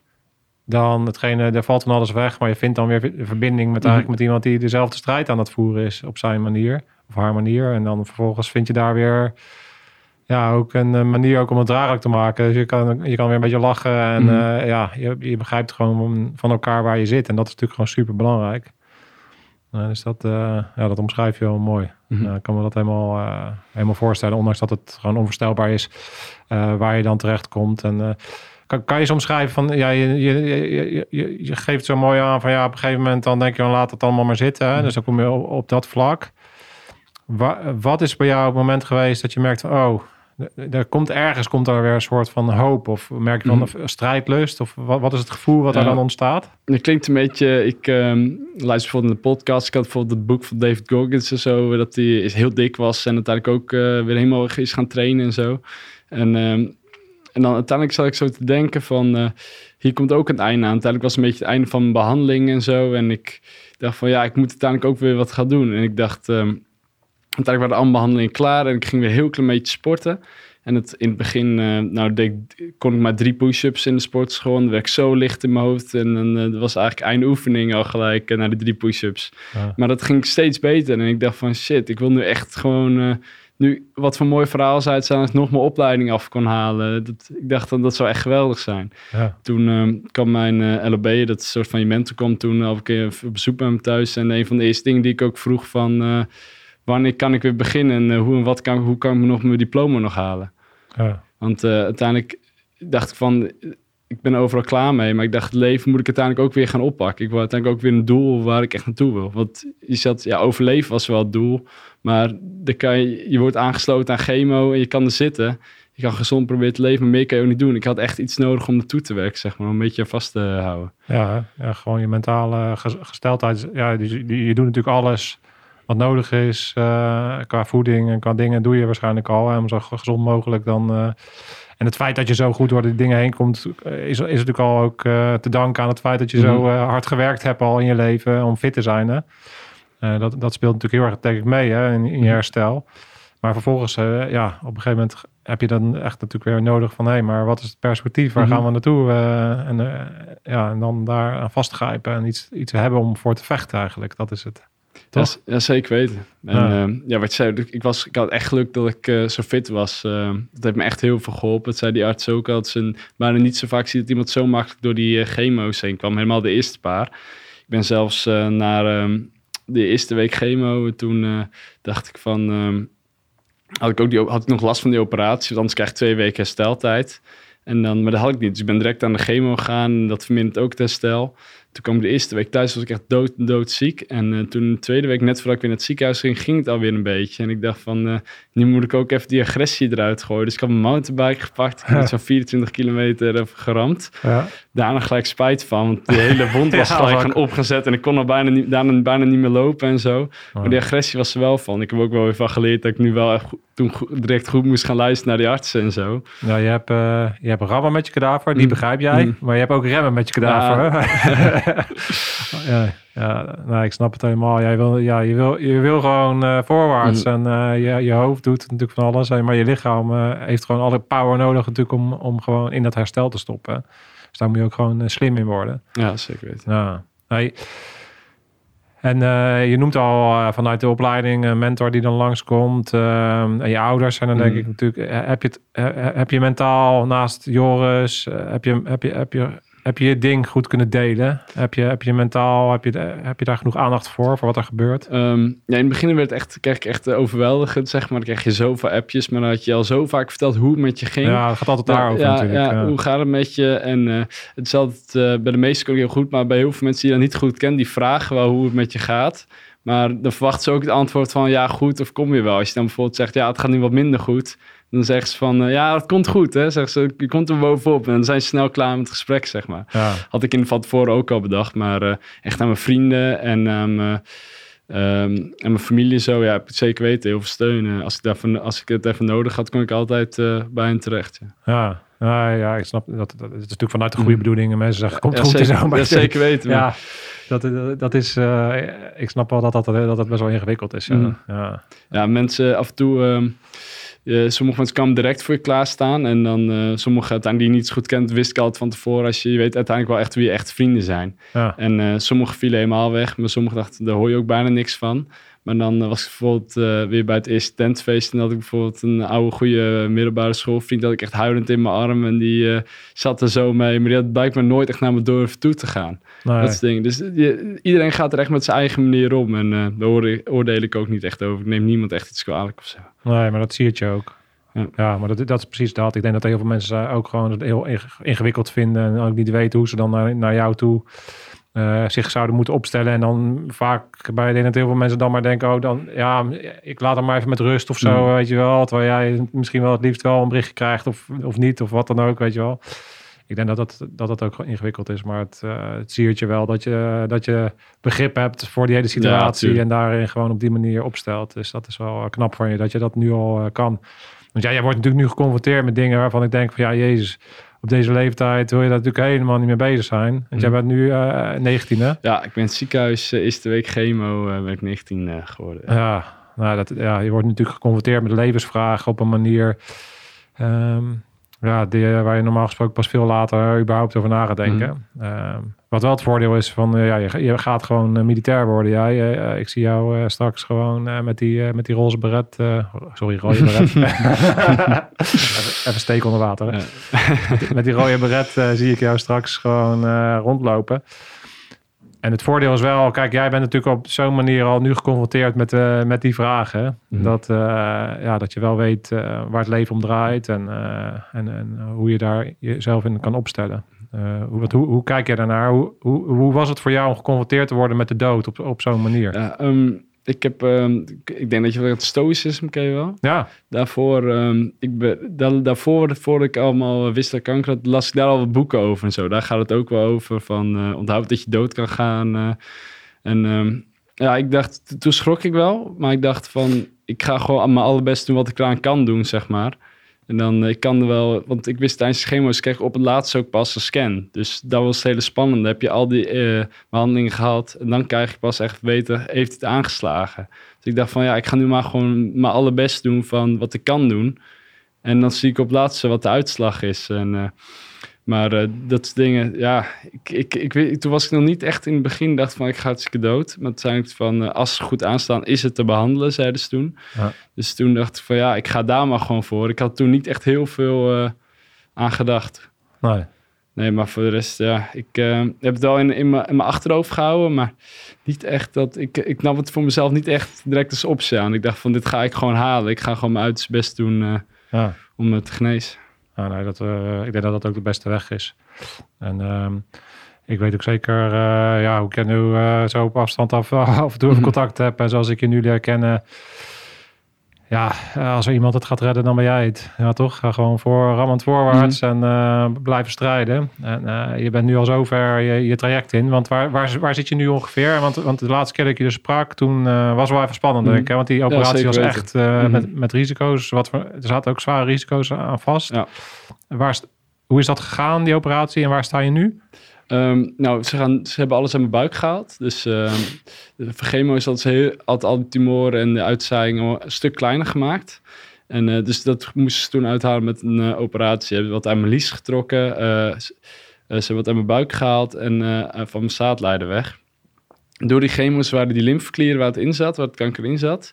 dan hetgene, er valt van alles weg, maar je vindt dan weer verbinding met, eigenlijk met iemand die dezelfde strijd aan het voeren is op zijn manier of haar manier. En dan vervolgens vind je daar weer ja, ook een manier ook om het draaglijk te maken. Dus je kan, je kan weer een beetje lachen en mm uh, ja, je, je begrijpt gewoon van elkaar waar je zit. En dat is natuurlijk gewoon super belangrijk. Uh, dus dat, uh, ja, dat omschrijf je wel mooi. Mm -hmm. ik kan me dat helemaal, helemaal voorstellen, ondanks dat het gewoon onvoorstelbaar is waar je dan terecht komt. En kan, kan je soms schrijven van, ja, je, je, je, je, je geeft zo mooi aan van, ja, op een gegeven moment dan denk je, dan laat het allemaal maar zitten. Hè? Mm Dus dan kom je op, op dat vlak wat is bij jou het moment geweest dat je merkt van, oh, er komt ergens komt er weer een soort van hoop of merk je van mm -hmm. strijdlust of wat, wat is het gevoel wat ja. er dan ontstaat? Het klinkt een beetje, ik um, luister bijvoorbeeld naar de podcast, ik had bijvoorbeeld het boek van David Goggins en zo, dat hij is heel dik was en uiteindelijk ook uh, weer helemaal is gaan trainen en zo. En, um, en dan uiteindelijk zat ik zo te denken van, uh, hier komt ook een einde aan. Uiteindelijk was het een beetje het einde van mijn behandeling en zo en ik dacht van ja, ik moet uiteindelijk ook weer wat gaan doen. En ik dacht... Um, Uiteindelijk waren alle behandelingen klaar en ik ging weer heel klein beetje sporten. En het, in het begin uh, nou, deed, kon ik maar drie push-ups in de sportschool. Dan werd ik zo licht in mijn hoofd. En dan uh, was eigenlijk eindoefening al gelijk uh, naar de drie push-ups. Ja. Maar dat ging steeds beter. En ik dacht van shit, ik wil nu echt gewoon... nu, wat voor mooi verhaal zou het zijn als ik nog mijn opleiding af kon halen. Dat, ik dacht dan dat zou echt geweldig zijn. Ja. Toen kwam mijn LOB, dat soort van je mentor, kwam toen al een keer op bezoek bij hem thuis. En een van de eerste dingen die ik ook vroeg van wanneer kan ik weer beginnen en uh, hoe en wat kan, hoe kan ik nog mijn diploma nog halen? Ja. Want uh, uiteindelijk dacht ik van, ik ben overal klaar mee, maar ik dacht, het leven moet ik uiteindelijk ook weer gaan oppakken. Ik wil uiteindelijk ook weer een doel waar ik echt naartoe wil. Want je zat, ja, overleven was wel het doel, maar dan kan je, je wordt aangesloten aan chemo en je kan er zitten. Je kan gezond proberen te leven, maar meer kan je ook niet doen. Ik had echt iets nodig om naartoe te werken, zeg maar, om een beetje vast te houden. Ja, ja gewoon je mentale gesteldheid. Ja, je, je doet natuurlijk alles wat nodig is uh, qua voeding en qua dingen doe je waarschijnlijk al. Hè, om zo gezond mogelijk dan... Uh, en het feit dat je zo goed door die dingen heen komt, eh, is, is natuurlijk al ook te danken aan het feit dat je mm -hmm. zo uh, hard gewerkt hebt al in je leven om fit te zijn. Hè? dat, dat speelt natuurlijk heel erg denk ik mee hè, in, in je mhm. herstel. Maar vervolgens, ja, op een gegeven moment heb je dan echt natuurlijk weer nodig van... hé, hey, maar wat is het perspectief? Waar mm -hmm. gaan we naartoe? en, ja, en dan daar aan vastgrijpen en iets, iets hebben om voor te vechten eigenlijk. Dat is het. Toch? Ja, zeker weten. En Ja. ja, ja wat je zei, ik, was, ik had echt geluk dat ik eh, zo fit was. Eh, dat heeft me echt heel veel geholpen. Dat zei die arts ook al. Het een, bijna niet zo vaak zie dat iemand zo makkelijk door die eh, chemo's heen kwam. Helemaal de eerste paar. Ik ben zelfs eh, naar ehm, de eerste week chemo. En toen dacht ik van... ehm, had, ik ook die, had ik nog last van die operatie. Want anders krijg ik twee weken hersteltijd. En dan, maar dat had ik niet. Dus ik ben direct aan de chemo gegaan. En dat vermindert ook het herstel. Toen kwam ik de eerste week thuis, was ik echt dood, doodziek. En eh, toen de tweede week, net voordat ik weer naar het ziekenhuis ging, ging het alweer een beetje. En ik dacht van, eh, nu moet ik ook even die agressie eruit gooien. Dus ik had mijn mountainbike gepakt. Ik heb zo'n 24 kilometer even geramd. Ja. Daarna gelijk spijt van, want die hele wond was Ja, gelijk ook- opgezet. En ik kon al bijna niet, daarna bijna niet meer lopen en zo. Maar Oh. die agressie was er wel van. Ik heb ook wel weer van geleerd dat ik nu wel echt goed- toen direct goed moest gaan luisteren naar die artsen en zo. Nou, je hebt, eh, je hebt rammen met je kadaver, die Mm. begrijp jij. Mm. Maar je hebt ook remmen met je kadaver. ja, ja nou, ik snap het helemaal. Jij wil, ja, je, wil, je wil gewoon eh, voorwaarts. Mm. En eh, je, je hoofd doet natuurlijk van alles. Maar je lichaam eh, heeft gewoon alle power nodig natuurlijk om, om gewoon in dat herstel te stoppen. Dus daar moet je ook gewoon slim in worden. Ja, zeker weten. Ja. Nee. En je noemt al vanuit de opleiding een mentor die dan langskomt. ehm en je ouders zijn dan denk Mm. ik natuurlijk... heb, je het, heb je mentaal naast Joris... heb, je, heb, je, heb, je, heb je je ding goed kunnen delen? Heb je, heb je mentaal... Heb je, heb je daar genoeg aandacht voor? Voor wat er gebeurt? Ehm, ja, in het begin werd het echt, kreeg ik echt eh, overweldigend, zeg maar. Dan kreeg je zoveel appjes, maar dan had je al zo vaak verteld hoe het met je ging. Ja, het gaat altijd daarover ja, natuurlijk. Ja, ja. hoe gaat het met je? En eh, het is altijd eh, bij de meesten ook heel goed, maar bij heel veel mensen die je dat niet goed kennen, die vragen wel hoe het met je gaat. Maar dan verwachten ze ook het antwoord van ja, goed of kom je wel. Als je dan bijvoorbeeld zegt ja, het gaat nu wat minder goed, dan zeggen ze van eh, ja, het komt goed. Hè? Zeggen ze, je komt er bovenop en dan zijn ze snel klaar met het gesprek, zeg maar. Ja. Had ik in van tevoren ook al bedacht, maar eh, echt aan mijn vrienden en aan mijn, ehm, en mijn familie zo, ja, heb ik zeker weten, heel veel steun. Eh, als, ik daarvan, als ik het even nodig had, kon ik altijd bij hen terecht. Ja. Ja. Ja, ja, ik snap dat. dat het is natuurlijk vanuit de goede Mm. bedoelingen. Mensen zeggen, komt Ja, goed zeker, zo. Maar ja, zeker weten. maar- Ja, dat, dat, is. ik snap wel dat dat, dat dat best wel ingewikkeld is. Ja. Mm. Ja. Ja, mensen af en toe... ehm, eh, sommige mensen komen direct voor je klaarstaan. En dan eh sommige uiteindelijk die je niet zo goed kent, wist ik altijd van tevoren. Als je, je weet uiteindelijk wel echt wie je echt vrienden zijn. Ja. En eh sommige vielen helemaal weg. Maar sommige dachten, daar hoor je ook bijna niks van. Maar dan eh, was ik bijvoorbeeld eh, weer bij het eerste tentfeest. En had ik bijvoorbeeld een oude, goede middelbare schoolvriend. Dat ik echt huilend in mijn arm. En die eh, zat er zo mee. Maar die had blijkbaar nooit echt naar me durven toe te gaan. Nee. Dat is het ding. Dus je, iedereen gaat er echt met zijn eigen manier om. En eh daar oorde- oordeel ik ook niet echt over. Ik neem niemand echt iets kwalijk of zo. nee, maar dat zie je ook. Ja. Ja, maar dat, dat is precies dat. Ik denk dat heel veel mensen ook gewoon het heel inge- ingewikkeld vinden. En ook niet weten hoe ze dan naar, naar jou toe eh, zich zouden moeten opstellen. En dan vaak bij ik denk dat heel veel mensen dan maar denken: oh, dan ja, ik laat hem maar even met rust of zo, Mm. weet je wel. Terwijl jij misschien wel het liefst wel een berichtje krijgt of, of niet, of wat dan ook, weet je wel. Ik denk dat dat, dat, dat ook ingewikkeld is, maar het, eh het siert je wel dat je, dat je begrip hebt voor die hele situatie en daarin gewoon op die manier opstelt. Dus dat is wel eh, knap van je dat je dat nu al kan. Want ja, jij wordt natuurlijk nu geconfronteerd met dingen waarvan ik denk van ja, Jezus, op deze leeftijd wil je daar natuurlijk helemaal niet mee bezig zijn. Want jij Mhm. bent nu eh 19 hè? Ja, ik ben in het ziekenhuis. eh, eerste week chemo eh, ben ik 19 eh, geworden. Ja, nou, dat, ja, je wordt natuurlijk geconfronteerd met levensvragen op een manier ehm, ja, die, eh, waar je normaal gesproken pas veel later überhaupt over na gaat denken. Ehm, wat wel het voordeel is van, eh, ja, je, je gaat gewoon eh, militair worden. Jij, Eh, eh, ik zie jou eh, straks gewoon eh, met, die, eh, met die roze beret, eh, sorry, rode beret. even, even steek onder water. Ja. Met, die rode beret eh, zie ik jou straks gewoon eh, rondlopen. En het voordeel is wel, kijk, jij bent natuurlijk op zo'n manier al nu geconfronteerd met, eh, met die vragen. Mhm. Dat, eh, ja, dat je wel weet eh, waar het leven om draait en, en, en hoe je daar jezelf in kan opstellen. Hoe, wat, hoe, hoe kijk je daarnaar? Hoe, hoe, hoe was het voor jou om geconfronteerd te worden met de dood op, op zo'n manier? Ja, ehm, ik heb, ehm, ik- denk dat je wel het stoïcisme ken je wel. Ja, Daarvoor, ehm, ik ben, da- daarvoor, voordat ik allemaal wist dat kanker had, las ik daar al wat boeken over en zo. Daar gaat het ook wel over van eh, onthoud dat je dood kan gaan. eh. en ehm, ja, ik dacht, toen schrok ik wel, maar ik dacht van, ik ga gewoon aan mijn allerbest doen wat ik eraan kan doen, zeg maar. En dan, eh, ik kan er wel, want ik wist tijdens de chemo's, kreeg op het laatst ook pas een scan. Dus dat was het hele spannende. Heb je al die eh, behandelingen gehad en dan krijg je pas echt weten, heeft het aangeslagen. Dus ik dacht van, ja, ik ga nu maar gewoon mijn allerbest doen van wat ik kan doen. En dan zie ik op het laatste wat de uitslag is. En, eh, Maar eh, dat soort dingen, ja, ik, ik, ik weet, toen was ik nog niet echt in het begin, dacht van ik ga hartstikke dood. Maar uiteindelijk van, uh, als ze goed aanstaan, is het te behandelen, zeiden ze toen. Ja. Dus toen dacht ik van ja, ik ga daar maar gewoon voor. Ik had toen niet echt heel veel uh, aan gedacht. Nee. Nee, maar voor de rest, ja, ik heb het wel in, in, mijn, in mijn achterhoofd gehouden, maar niet echt dat, ik, ik nam het voor mezelf niet echt direct als optie aan. Ik dacht van dit ga ik gewoon halen. Ik ga gewoon mijn uiterste best doen ja. om het te genezen. Ja, nee, dat, uh, ik denk dat dat ook de beste weg is. En uh, ik weet ook zeker uh, ja, hoe ik je nu uh, zo op afstand af, af en toe contact heb. En zoals ik je nu leer kennen. Ja, als er iemand het gaat redden, dan ben jij het. Ja, toch? Ga gewoon voor, rammend voorwaarts mm. en blijven strijden. En je bent nu al zover je, je traject in. Want waar, waar, waar zit je nu ongeveer? Want, want de laatste keer dat ik je dus sprak, toen was wel even spannend. Mm. Denk ik, want die operatie ja, was echt mm. met, met risico's. Wat voor, er zaten ook zware risico's aan vast. Ja. Waar, hoe is dat gegaan, die operatie? En waar sta je nu? Um, nou, ze, gaan, ze hebben alles uit mijn buik gehaald. Dus uh, de vergemo is altijd, heel, altijd al die tumoren en de uitzaaiingen een stuk kleiner gemaakt. En uh, dus dat moesten ze toen uithalen met een uh, operatie. Ze hebben wat uit mijn lies getrokken. ze hebben wat uit mijn buik gehaald en van mijn zaadleider weg. Door die chemo's waren die lymfeklieren waar het in zat, waar het kanker in zat,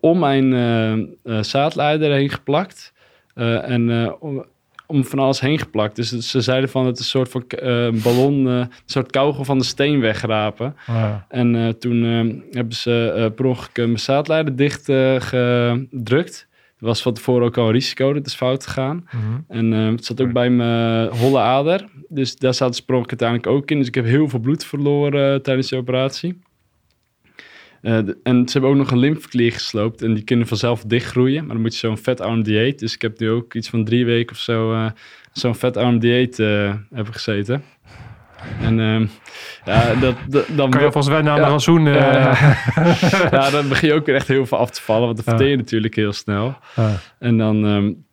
om mijn zaadleider heen geplakt. en om, om van alles heen geplakt. Dus ze zeiden van het is een soort van uh, ballon, uh, een soort kogel van de steen wegrapen. Oh, En uh, toen hebben ze per ongeluk mijn zaadleider dicht gedrukt. Er was van tevoren ook al een risico, dat is fout gegaan. Mm -hmm. En het zat ook bij mijn holle ader. Dus daar zat de sprong uiteindelijk ook in. Dus ik heb heel veel bloed verloren tijdens de operatie. Uh, en ze hebben ook nog een lymfeklier gesloopt en die kunnen vanzelf dichtgroeien. Maar dan moet je zo'n vetarm dieet. Dus ik heb nu ook iets van drie weken of zo uh, zo'n vetarm dieet uh, hebben gezeten. En uh, ja, dat, dat, dan... Kan je volgens mij naar een ransoen... ja, dan begin je ook weer echt heel veel af te vallen, want dan verteer je natuurlijk heel snel. En dan... Um,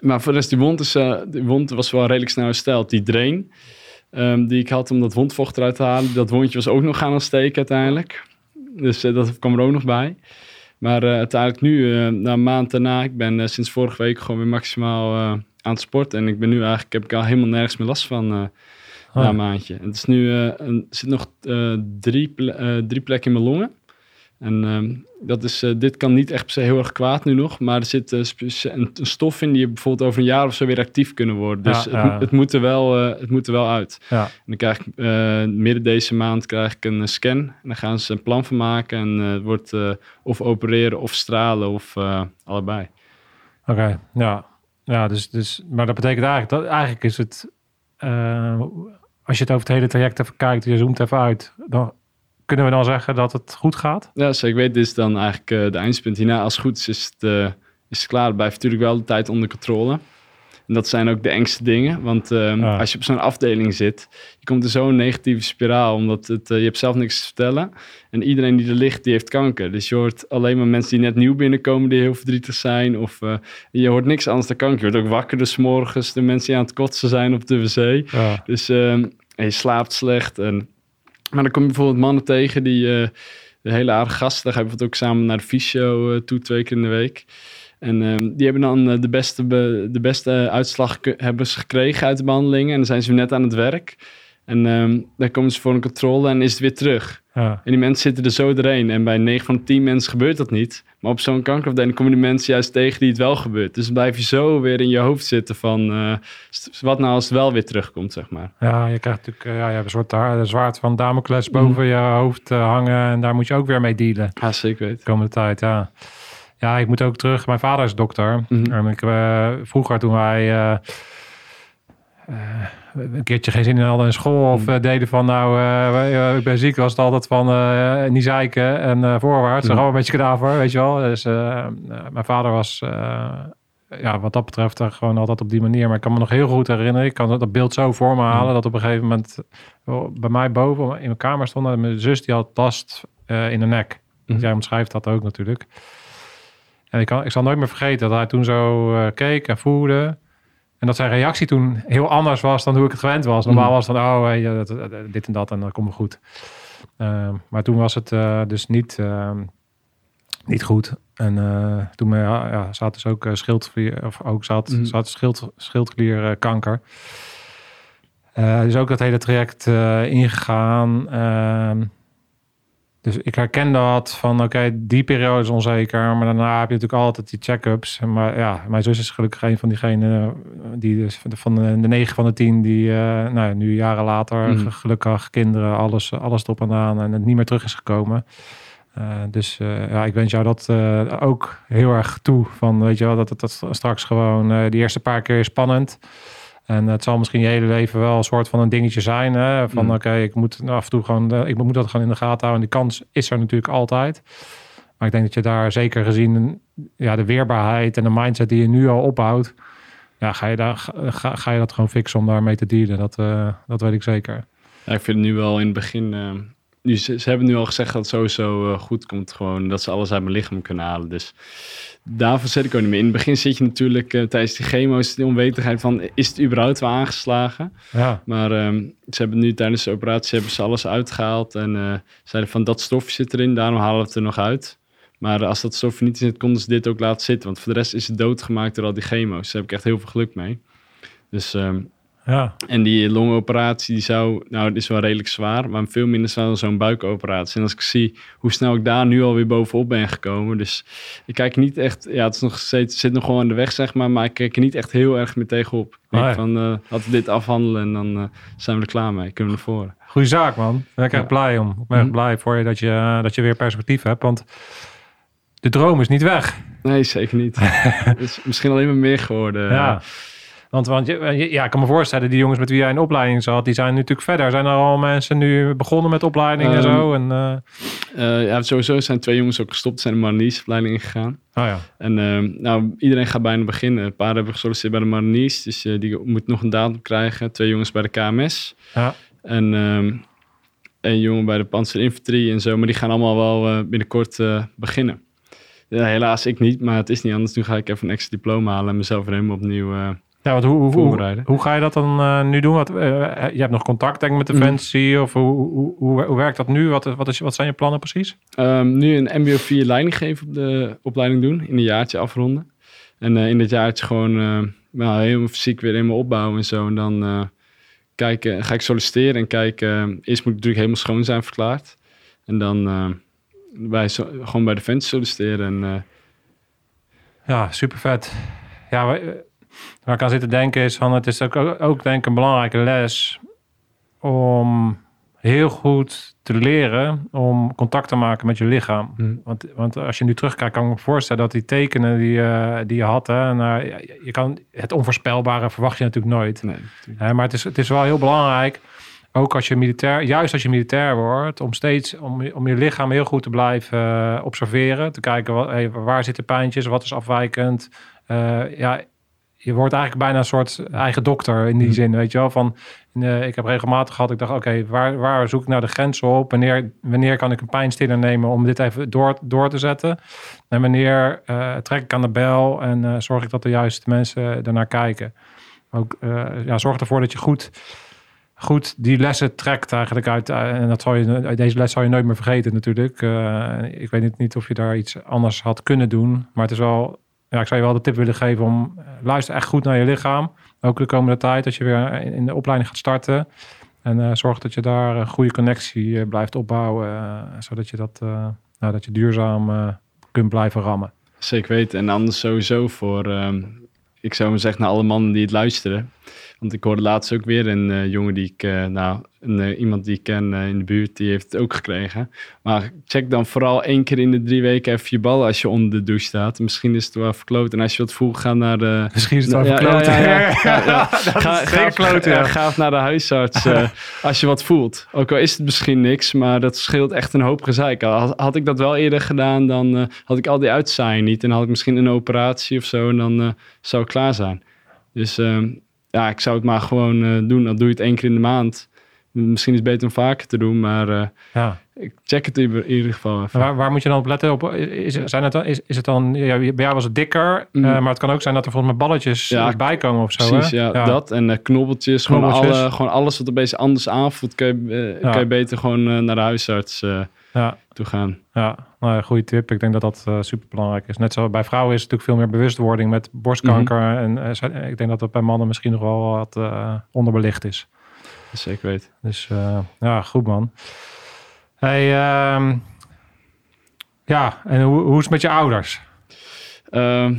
maar voor de rest, die wond, is, die wond was wel redelijk snel hersteld. Die drain um, die ik had om dat wondvocht eruit te halen, dat wondje was ook nog gaan ontsteken uiteindelijk. Dus uh, dat kwam er ook nog bij. Maar uh, uiteindelijk nu, uh, na een maand daarna, ik ben sinds vorige week gewoon weer maximaal aan het sporten. En ik ben nu eigenlijk, heb ik al helemaal nergens meer last van na Ah. een maandje. En het is nu, een, er zit nog drie, ple drie plekken in mijn longen. En um, dat is, uh, dit kan niet echt per se heel erg kwaad nu nog, maar er zit uh, een, een, stof in die bijvoorbeeld over een jaar of zo weer actief kunnen worden. Dus Ja, het, moet er wel, uh, het moet er wel uit. Ja. En dan krijg ik midden deze maand krijg ik een scan en dan gaan ze een plan van maken en het wordt of opereren of stralen of allebei. Oké, okay, ja. Ja, dus, dus, maar dat betekent eigenlijk dat eigenlijk is het, als je het over het hele traject even kijkt, je zoomt even uit, dan kunnen we dan zeggen dat het goed gaat? Ja, dus ik weet, dit is dan eigenlijk uh, de eindspunt hierna. Als het goed is, is het, uh, is het klaar. Het blijft natuurlijk wel de tijd onder controle. En dat zijn ook de engste dingen. Want uh, Ja. als je op zo'n afdeling zit, je komt in zo'n negatieve spiraal. Omdat het, eh, je hebt zelf niks te vertellen. En iedereen die er ligt, die heeft kanker. Dus je hoort alleen maar mensen die net nieuw binnenkomen, die heel verdrietig zijn. Of eh, je hoort niks anders dan kanker. Je wordt ook wakker dus morgens. De mensen die aan het kotsen zijn op de wc. Ja. Dus ehm, je slaapt slecht. En, maar dan kom je bijvoorbeeld mannen tegen die eh, de hele aardige gasten. Daar ga je bijvoorbeeld ook samen naar de fysio eh, toe twee keer in de week. En ehm, die hebben dan eh, de beste, be- de beste uitslag hebben ze gekregen uit de behandelingen. En dan zijn ze net aan het werk. En ehm, dan komen ze voor een controle en is het weer terug. Ja. En die mensen zitten er zo doorheen. En bij 9 van de 10 mensen gebeurt dat niet. Maar op zo'n kankerafdeling komen die mensen juist tegen die het wel gebeurt. Dus dan blijf je zo weer in je hoofd zitten van... eh, wat nou als het wel weer terugkomt, zeg maar. Ja, je krijgt natuurlijk eh, ja, je hebt een soort een zwaard van Damocles boven je hoofd eh, hangen. En daar moet je ook weer mee dealen Ja, zeker de komende tijd. Ja, ja ik moet ook terug. Mijn vader is dokter. Mhm. En ik, vroeger toen wij een keertje geen zin in hadden in school of eh, deden van nou, eh, ik ben ziek, was het altijd van niet zeiken en voorwaarts. Mhm. Gewoon een beetje kadaver, weet je wel. Dus mijn vader was ja, wat dat betreft gewoon altijd op die manier. Maar ik kan me nog heel goed herinneren. Ik kan dat, beeld zo voor me halen. Dat op een gegeven moment bij mij boven in mijn kamer stond. En mijn zus die had last in de nek. Mhm. Jij omschrijft dat ook natuurlijk. En ik, kan, ik zal nooit meer vergeten dat hij toen zo keek en voelde. En dat zijn reactie toen heel anders was dan hoe ik het gewend was. Normaal Mhm. was het van, oh, hey, eh, dat- dit en dat en dat komt wel goed. Ehm, maar toen was het eh, dus niet, ehm, niet goed. En toen me, ja, ja, zat dus ook schildklier, of ook zat, mm. zat schild, schildklierkanker. Dus ook dat hele traject ingegaan. Dus ik herken dat van, oké, die periode is onzeker. Maar daarna heb je natuurlijk altijd die check-ups. Maar ja, mijn zus is gelukkig een van diegenen die dus van de, de 9 van de 10 die nou, nu jaren later mm. gelukkig kinderen, alles, alles erop en aan en het niet meer terug is gekomen. Uh, dus uh, ja, ik wens jou dat uh, ook heel erg toe. Van, weet je wel, dat het dat straks gewoon die eerste paar keer is spannend. En het zal misschien je hele leven wel een soort van een dingetje zijn. Hè? Van mm. oké, ik moet af en toe gewoon, ik moet dat gewoon in de gaten houden. En die kans is er natuurlijk altijd. Maar ik denk dat je daar zeker gezien ja, de weerbaarheid en de mindset die je nu al opbouwt. Ja, ga je, daar, ga, ga je dat gewoon fixen om daarmee te dealen. Dat, dat weet ik zeker. Ja, ik vind het nu wel in het begin nu, ze, ze, hebben nu al gezegd dat het sowieso uh, goed komt. Gewoon dat ze alles uit mijn lichaam kunnen halen. Dus daarvoor zet ik ook niet meer. In het begin zit je natuurlijk uh, tijdens die chemo's de onwetendheid van... is het überhaupt wel aangeslagen? Ja. Maar um, ze hebben nu tijdens de operatie hebben ze alles uitgehaald. En uh, zeiden van dat stofje zit erin, daarom halen we het er nog uit. Maar als dat stofje niet in zit, konden ze dit ook laten zitten. Want voor de rest is het doodgemaakt door al die chemo's. Daar heb ik echt heel veel geluk mee. Dus um, ja. En die longoperatie die zou, nou, het is wel redelijk zwaar, maar veel minder zwaar dan zo'n buikoperatie. En als ik zie hoe snel ik daar nu alweer bovenop ben gekomen. Dus ik kijk niet echt, ja, het is nog steeds, zit nog gewoon aan de weg, zeg maar, maar ik kijk er niet echt heel erg meer tegenop. Ik van, uh, laten we dit afhandelen en dan uh, zijn we er klaar mee, kunnen we naar voren. Goeie zaak, man. Ik ben echt blij om. Ik ben echt mhm. blij voor je dat, je dat je weer perspectief hebt, want de droom is niet weg. Nee, zeker niet. het is misschien alleen maar meer geworden. Ja. Want, want ja, ik kan me voorstellen, die jongens met wie jij een opleiding zat, die zijn natuurlijk verder. Zijn er al mensen nu begonnen met opleidingen en zo? En, uh... Uh, ja, sowieso zijn twee jongens ook gestopt, zijn de Marinies opleiding gegaan. Oh ja. En uh, nou, iedereen gaat bijna beginnen. Een paar hebben gesolliciteerd bij de Marinies, dus die moet nog een datum krijgen. Twee jongens bij de KMS. Ja. En um, een jongen bij de Panzerinfanterie en zo. Maar die gaan allemaal wel binnenkort beginnen. Ja, helaas ik niet, maar het is niet anders. Nu ga ik even een extra diploma halen en mezelf er helemaal opnieuw ja, wat, hoe, hoe, hoe, ga je dat dan uh, nu doen? Wat, uh, je hebt nog contact denk ik met Defensie. Mm. Of hoe, hoe, hoe, hoe, werkt dat nu? Wat, wat, is, wat zijn je plannen precies? Um, nu een MBO 4 leiding geven op de opleiding doen. In een jaartje afronden. En uh, in dit jaartje gewoon nou, helemaal fysiek weer helemaal opbouwen en zo. En dan kijken, ga ik solliciteren en kijken. eerst moet ik natuurlijk helemaal schoon zijn verklaard. En dan bij, gewoon bij Defensie solliciteren. En, ja, super vet. Ja, Waar ik aan zit te denken is van het is ook, ook denk ik een belangrijke les om heel goed te leren om contact te maken met je lichaam. Hmm. Want, want als je nu terugkijkt, kan ik me voorstellen dat die tekenen die, uh, die je had, hè, nou, je kan het onvoorspelbare verwacht je natuurlijk nooit. Nee, maar het is, het is wel heel belangrijk, ook als je militair, juist als je militair wordt, om steeds om, om je lichaam heel goed te blijven uh, observeren, te kijken wat, hey, waar zitten pijntjes, wat is afwijkend. Uh, ja, je wordt eigenlijk bijna een soort eigen dokter in die mm. zin, weet je wel. Van, uh, ik heb regelmatig gehad, ik dacht, oké, waar, waar zoek ik nou de grenzen op? Wanneer, wanneer kan ik een pijnstiller nemen om dit even door, door te zetten? En wanneer uh, trek ik aan de bel en uh, zorg ik dat de juiste mensen ernaar kijken? Ook, ja, zorg ervoor dat je goed, goed die lessen trekt eigenlijk uit. en dat zal je, deze les zal je nooit meer vergeten natuurlijk. ik weet niet of je daar iets anders had kunnen doen, maar het is wel ja, ik zou je wel de tip willen geven om uh, luister echt goed naar je lichaam. Ook de komende tijd als je weer in de opleiding gaat starten. En uh, zorg dat je daar een goede connectie blijft opbouwen. zodat je dat nou, dat je duurzaam kunt blijven rammen. Zeker weten. En anders sowieso voor, ehm, ik zou maar zeggen, naar alle mannen die het luisteren. Want ik hoorde laatst ook weer een jongen die ik, nou, een, uh, iemand die ik ken in de buurt, die heeft het ook gekregen. Maar check dan vooral één keer in de drie weken even je bal als je onder de douche staat. Misschien is het wel verkloot. En als je wat voelt, ga naar de... Misschien is het wel verkloot. Ja, ja, ja, ga, ga, kloot, ja. ga naar de huisarts als je wat voelt. Ook al is het misschien niks, maar dat scheelt echt een hoop gezeik. Had, had ik dat wel eerder gedaan, dan had ik al die uitzaaien niet. En had ik misschien een operatie of zo en dan zou ik klaar zijn. Dus ehm, ja, ik zou het maar gewoon doen. Dan doe je het één keer in de maand. Misschien is het beter om vaker te doen, maar uh, ja. ik check het in ieder geval even. Waar, waar, moet je dan op letten? Op, is, zijn het dan, is, is het dan, ja, bij jou was het dikker, mm. uh, maar het kan ook zijn dat er volgens mij balletjes ja, bij komen of zo. Precies, ja, ja, dat en knobbeltjes, knobbeltjes. Gewoon, alle, gewoon alles wat een beetje anders aanvoelt, kun je, kan je beter gewoon naar de huisarts Ja, toe gaan. ja. Nou, goede tip. Ik denk dat dat eh, super belangrijk is. Net zoals bij vrouwen is het natuurlijk veel meer bewustwording met borstkanker. Mhm. En eh, ik denk dat dat bij mannen misschien nog wel wat eh, onderbelicht is. Zeker weten. Dus ja, goed man. Hey, ehm, ja, en hoe, hoe is het met je ouders? Ehm,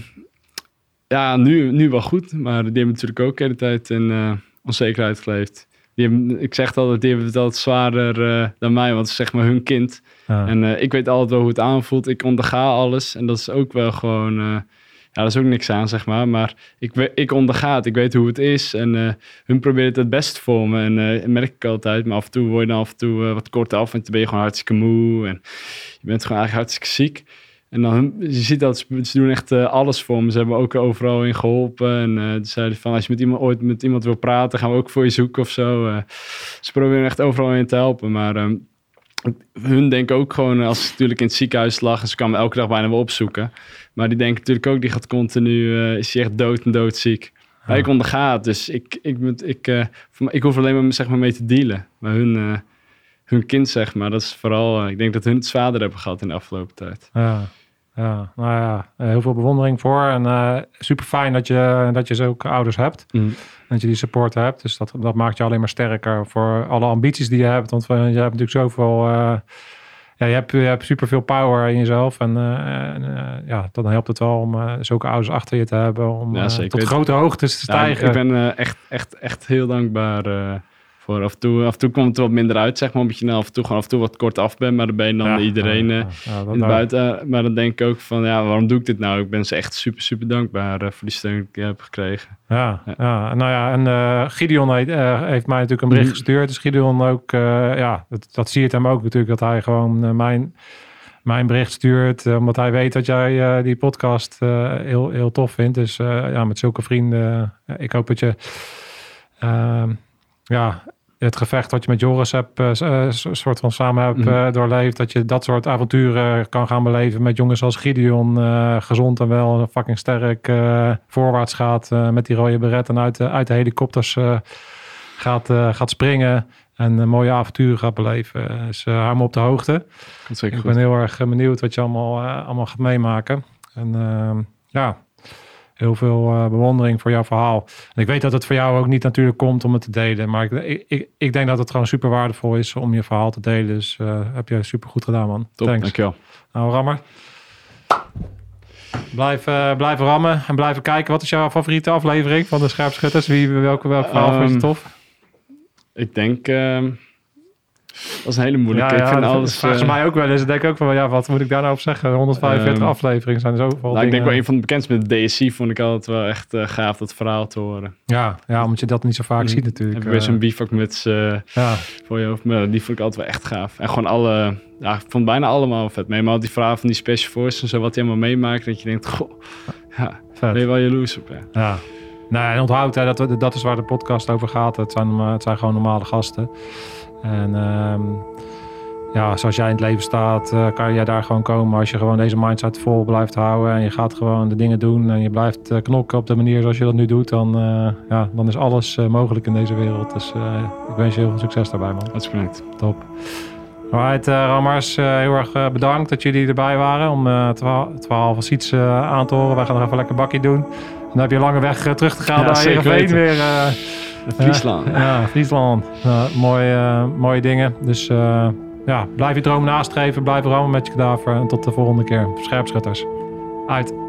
ja, nu, nu wel goed. Maar die hebben natuurlijk ook de hele tijd in eh, onzekerheid geleefd. Die hebben, ik zeg altijd, die hebben het altijd zwaarder eh, dan mij. Want het is zeg maar hun kind. En eh, ik weet altijd wel hoe het aanvoelt. Ik onderga alles. En dat is ook wel gewoon... eh, ja, daar is ook niks aan, zeg maar. Maar ik, ik onderga het. Ik weet hoe het is. En hun proberen het het beste voor me. En dat merk ik altijd. Maar af en toe word je dan af en toe wat kort af. Want dan ben je gewoon hartstikke moe. En je bent gewoon eigenlijk hartstikke ziek. En dan, hun- je ziet dat ze, ze doen echt eh, alles voor me. Ze hebben ook overal in geholpen. En eh, ze zeiden van, als je met iemand, ooit met iemand wil praten, gaan we ook voor je zoeken of zo. Eh, ze proberen echt overal in te helpen. Maar ehm, hun denken ook gewoon, als ze natuurlijk in het ziekenhuis lag, en ze kwamen elke dag bijna wel opzoeken. Maar die denken natuurlijk ook, die gaat continu, eh, is hij echt dood en doodziek. Maar ik onderga het, dus ik, ik, moet- ik, eh, ik hoef alleen maar, zeg maar mee te dealen. Maar hun, eh, hun kind, zeg maar, dat is vooral, eh, ik denk dat hun het zwaarder hebben gehad in de afgelopen tijd. Ja, ja, nou ja, eh, heel veel bewondering voor. En eh, super fijn dat je, dat je zulke ouders hebt. Dat je die support hebt. Dus dat, dat maakt je alleen maar sterker voor alle ambities die je hebt. Want eh, je hebt natuurlijk zoveel. ja, je hebt, je hebt superveel power in jezelf. En, en, ja, dan helpt het wel om eh, zulke ouders achter je te hebben. Om Ja, tot grote hoogtes te Ja, stijgen. ik ben echt, echt, echt heel dankbaar voor. Af en, toe, af en toe komt het er wat minder uit, zeg maar. Omdat je nou af en toe gewoon af en toe wat kort af bent. Maar dan ben je dan Ja, iedereen ja, eh, ja, ja, dat- in de buiten. eh, maar dan denk ik ook van, ja, waarom doe ik dit nou? Ik ben ze echt super, super dankbaar eh, voor die steun die ik heb gekregen. Ja, Ja. ja. nou ja, en eh, Gideon heeft, eh, heeft mij natuurlijk een bericht Mhm. gestuurd. Dus Gideon ook, eh, ja, dat, dat zie je het hem ook natuurlijk, dat hij gewoon mijn, mijn bericht stuurt. omdat hij weet dat jij eh, die podcast eh, heel, heel tof vindt. Dus eh, ja, met zulke vrienden, ik hoop dat je, ehm, ja, het gevecht wat je met Joris hebt, s- soort van samen hebt Mhm. eh, doorleefd. Dat je dat soort avonturen kan gaan beleven met jongens als Gideon. gezond en wel, fucking sterk, voorwaarts gaat met die rode beret en uit de, uit de helikopters gaat, gaat springen. En een mooie avonturen gaat beleven. Dus uh, hou me op de hoogte. Ik goed. ben heel erg benieuwd wat je allemaal, allemaal gaat meemaken. En ehm, ja, heel veel eh, bewondering voor jouw verhaal. En ik weet dat het voor jou ook niet natuurlijk komt om het te delen. Maar ik, ik, ik denk dat het gewoon super waardevol is om je verhaal te delen. Dus eh, heb je super goed gedaan, man. Top, Thanks. dankjewel. Nou, rammer. Blijf, eh, blijven rammen en blijven kijken. Wat is jouw favoriete aflevering van de Scherpschutters? Wie, welke, welk verhaal je Ehm, tof? Ik denk, ehm, dat is een hele moeilijke. ik vind dat alles... vragen ze eh, mij ook wel eens. Ik denk ook van, ja, wat moet ik daar nou op zeggen? 145 Ehm, afleveringen zijn er zoveel nou, ik denk wel een van de bekendste met de DSC vond ik altijd wel echt eh, gaaf dat verhaal te horen. Ja, ja, omdat je dat niet zo vaak Mhm. ziet natuurlijk. Heb je weer zo'n bivakmuts eh ja, voor je hoofd. Maar die vond ik altijd wel echt gaaf. En gewoon alle, ja, ik vond bijna allemaal vet mee. Maar die verhalen van die Special Forces en zo, wat die allemaal meemaakt. Dat je denkt, goh, ja, ben je vet. wel jaloers op. Ja. Ja. Nee, en onthoud, hè, dat, dat is waar de podcast over gaat. Het zijn, eh, het zijn gewoon normale gasten. En ehm, ja, zoals jij in het leven staat, eh, kan jij daar gewoon komen. Als je gewoon deze mindset vol blijft houden en je gaat gewoon de dingen doen en je blijft eh, knokken op de manier zoals je dat nu doet, dan, eh, ja, dan is alles mogelijk in deze wereld. Dus ik wens je heel veel succes daarbij, man. Bedankt. Top. Alright, Rammers, eh, heel erg bedankt dat jullie erbij waren om van Siets eh, aan te horen. Wij gaan nog even lekker bakkie doen. Dan heb je een lange weg terug te gaan Ja, naar Heerenveen weer. Friesland. ja, Friesland. Mooie, eh, mooie dingen. Dus eh, ja, blijf je droom nastreven. Blijf rammen met je kadaver. En tot de volgende keer. Scherpschutters. Uit.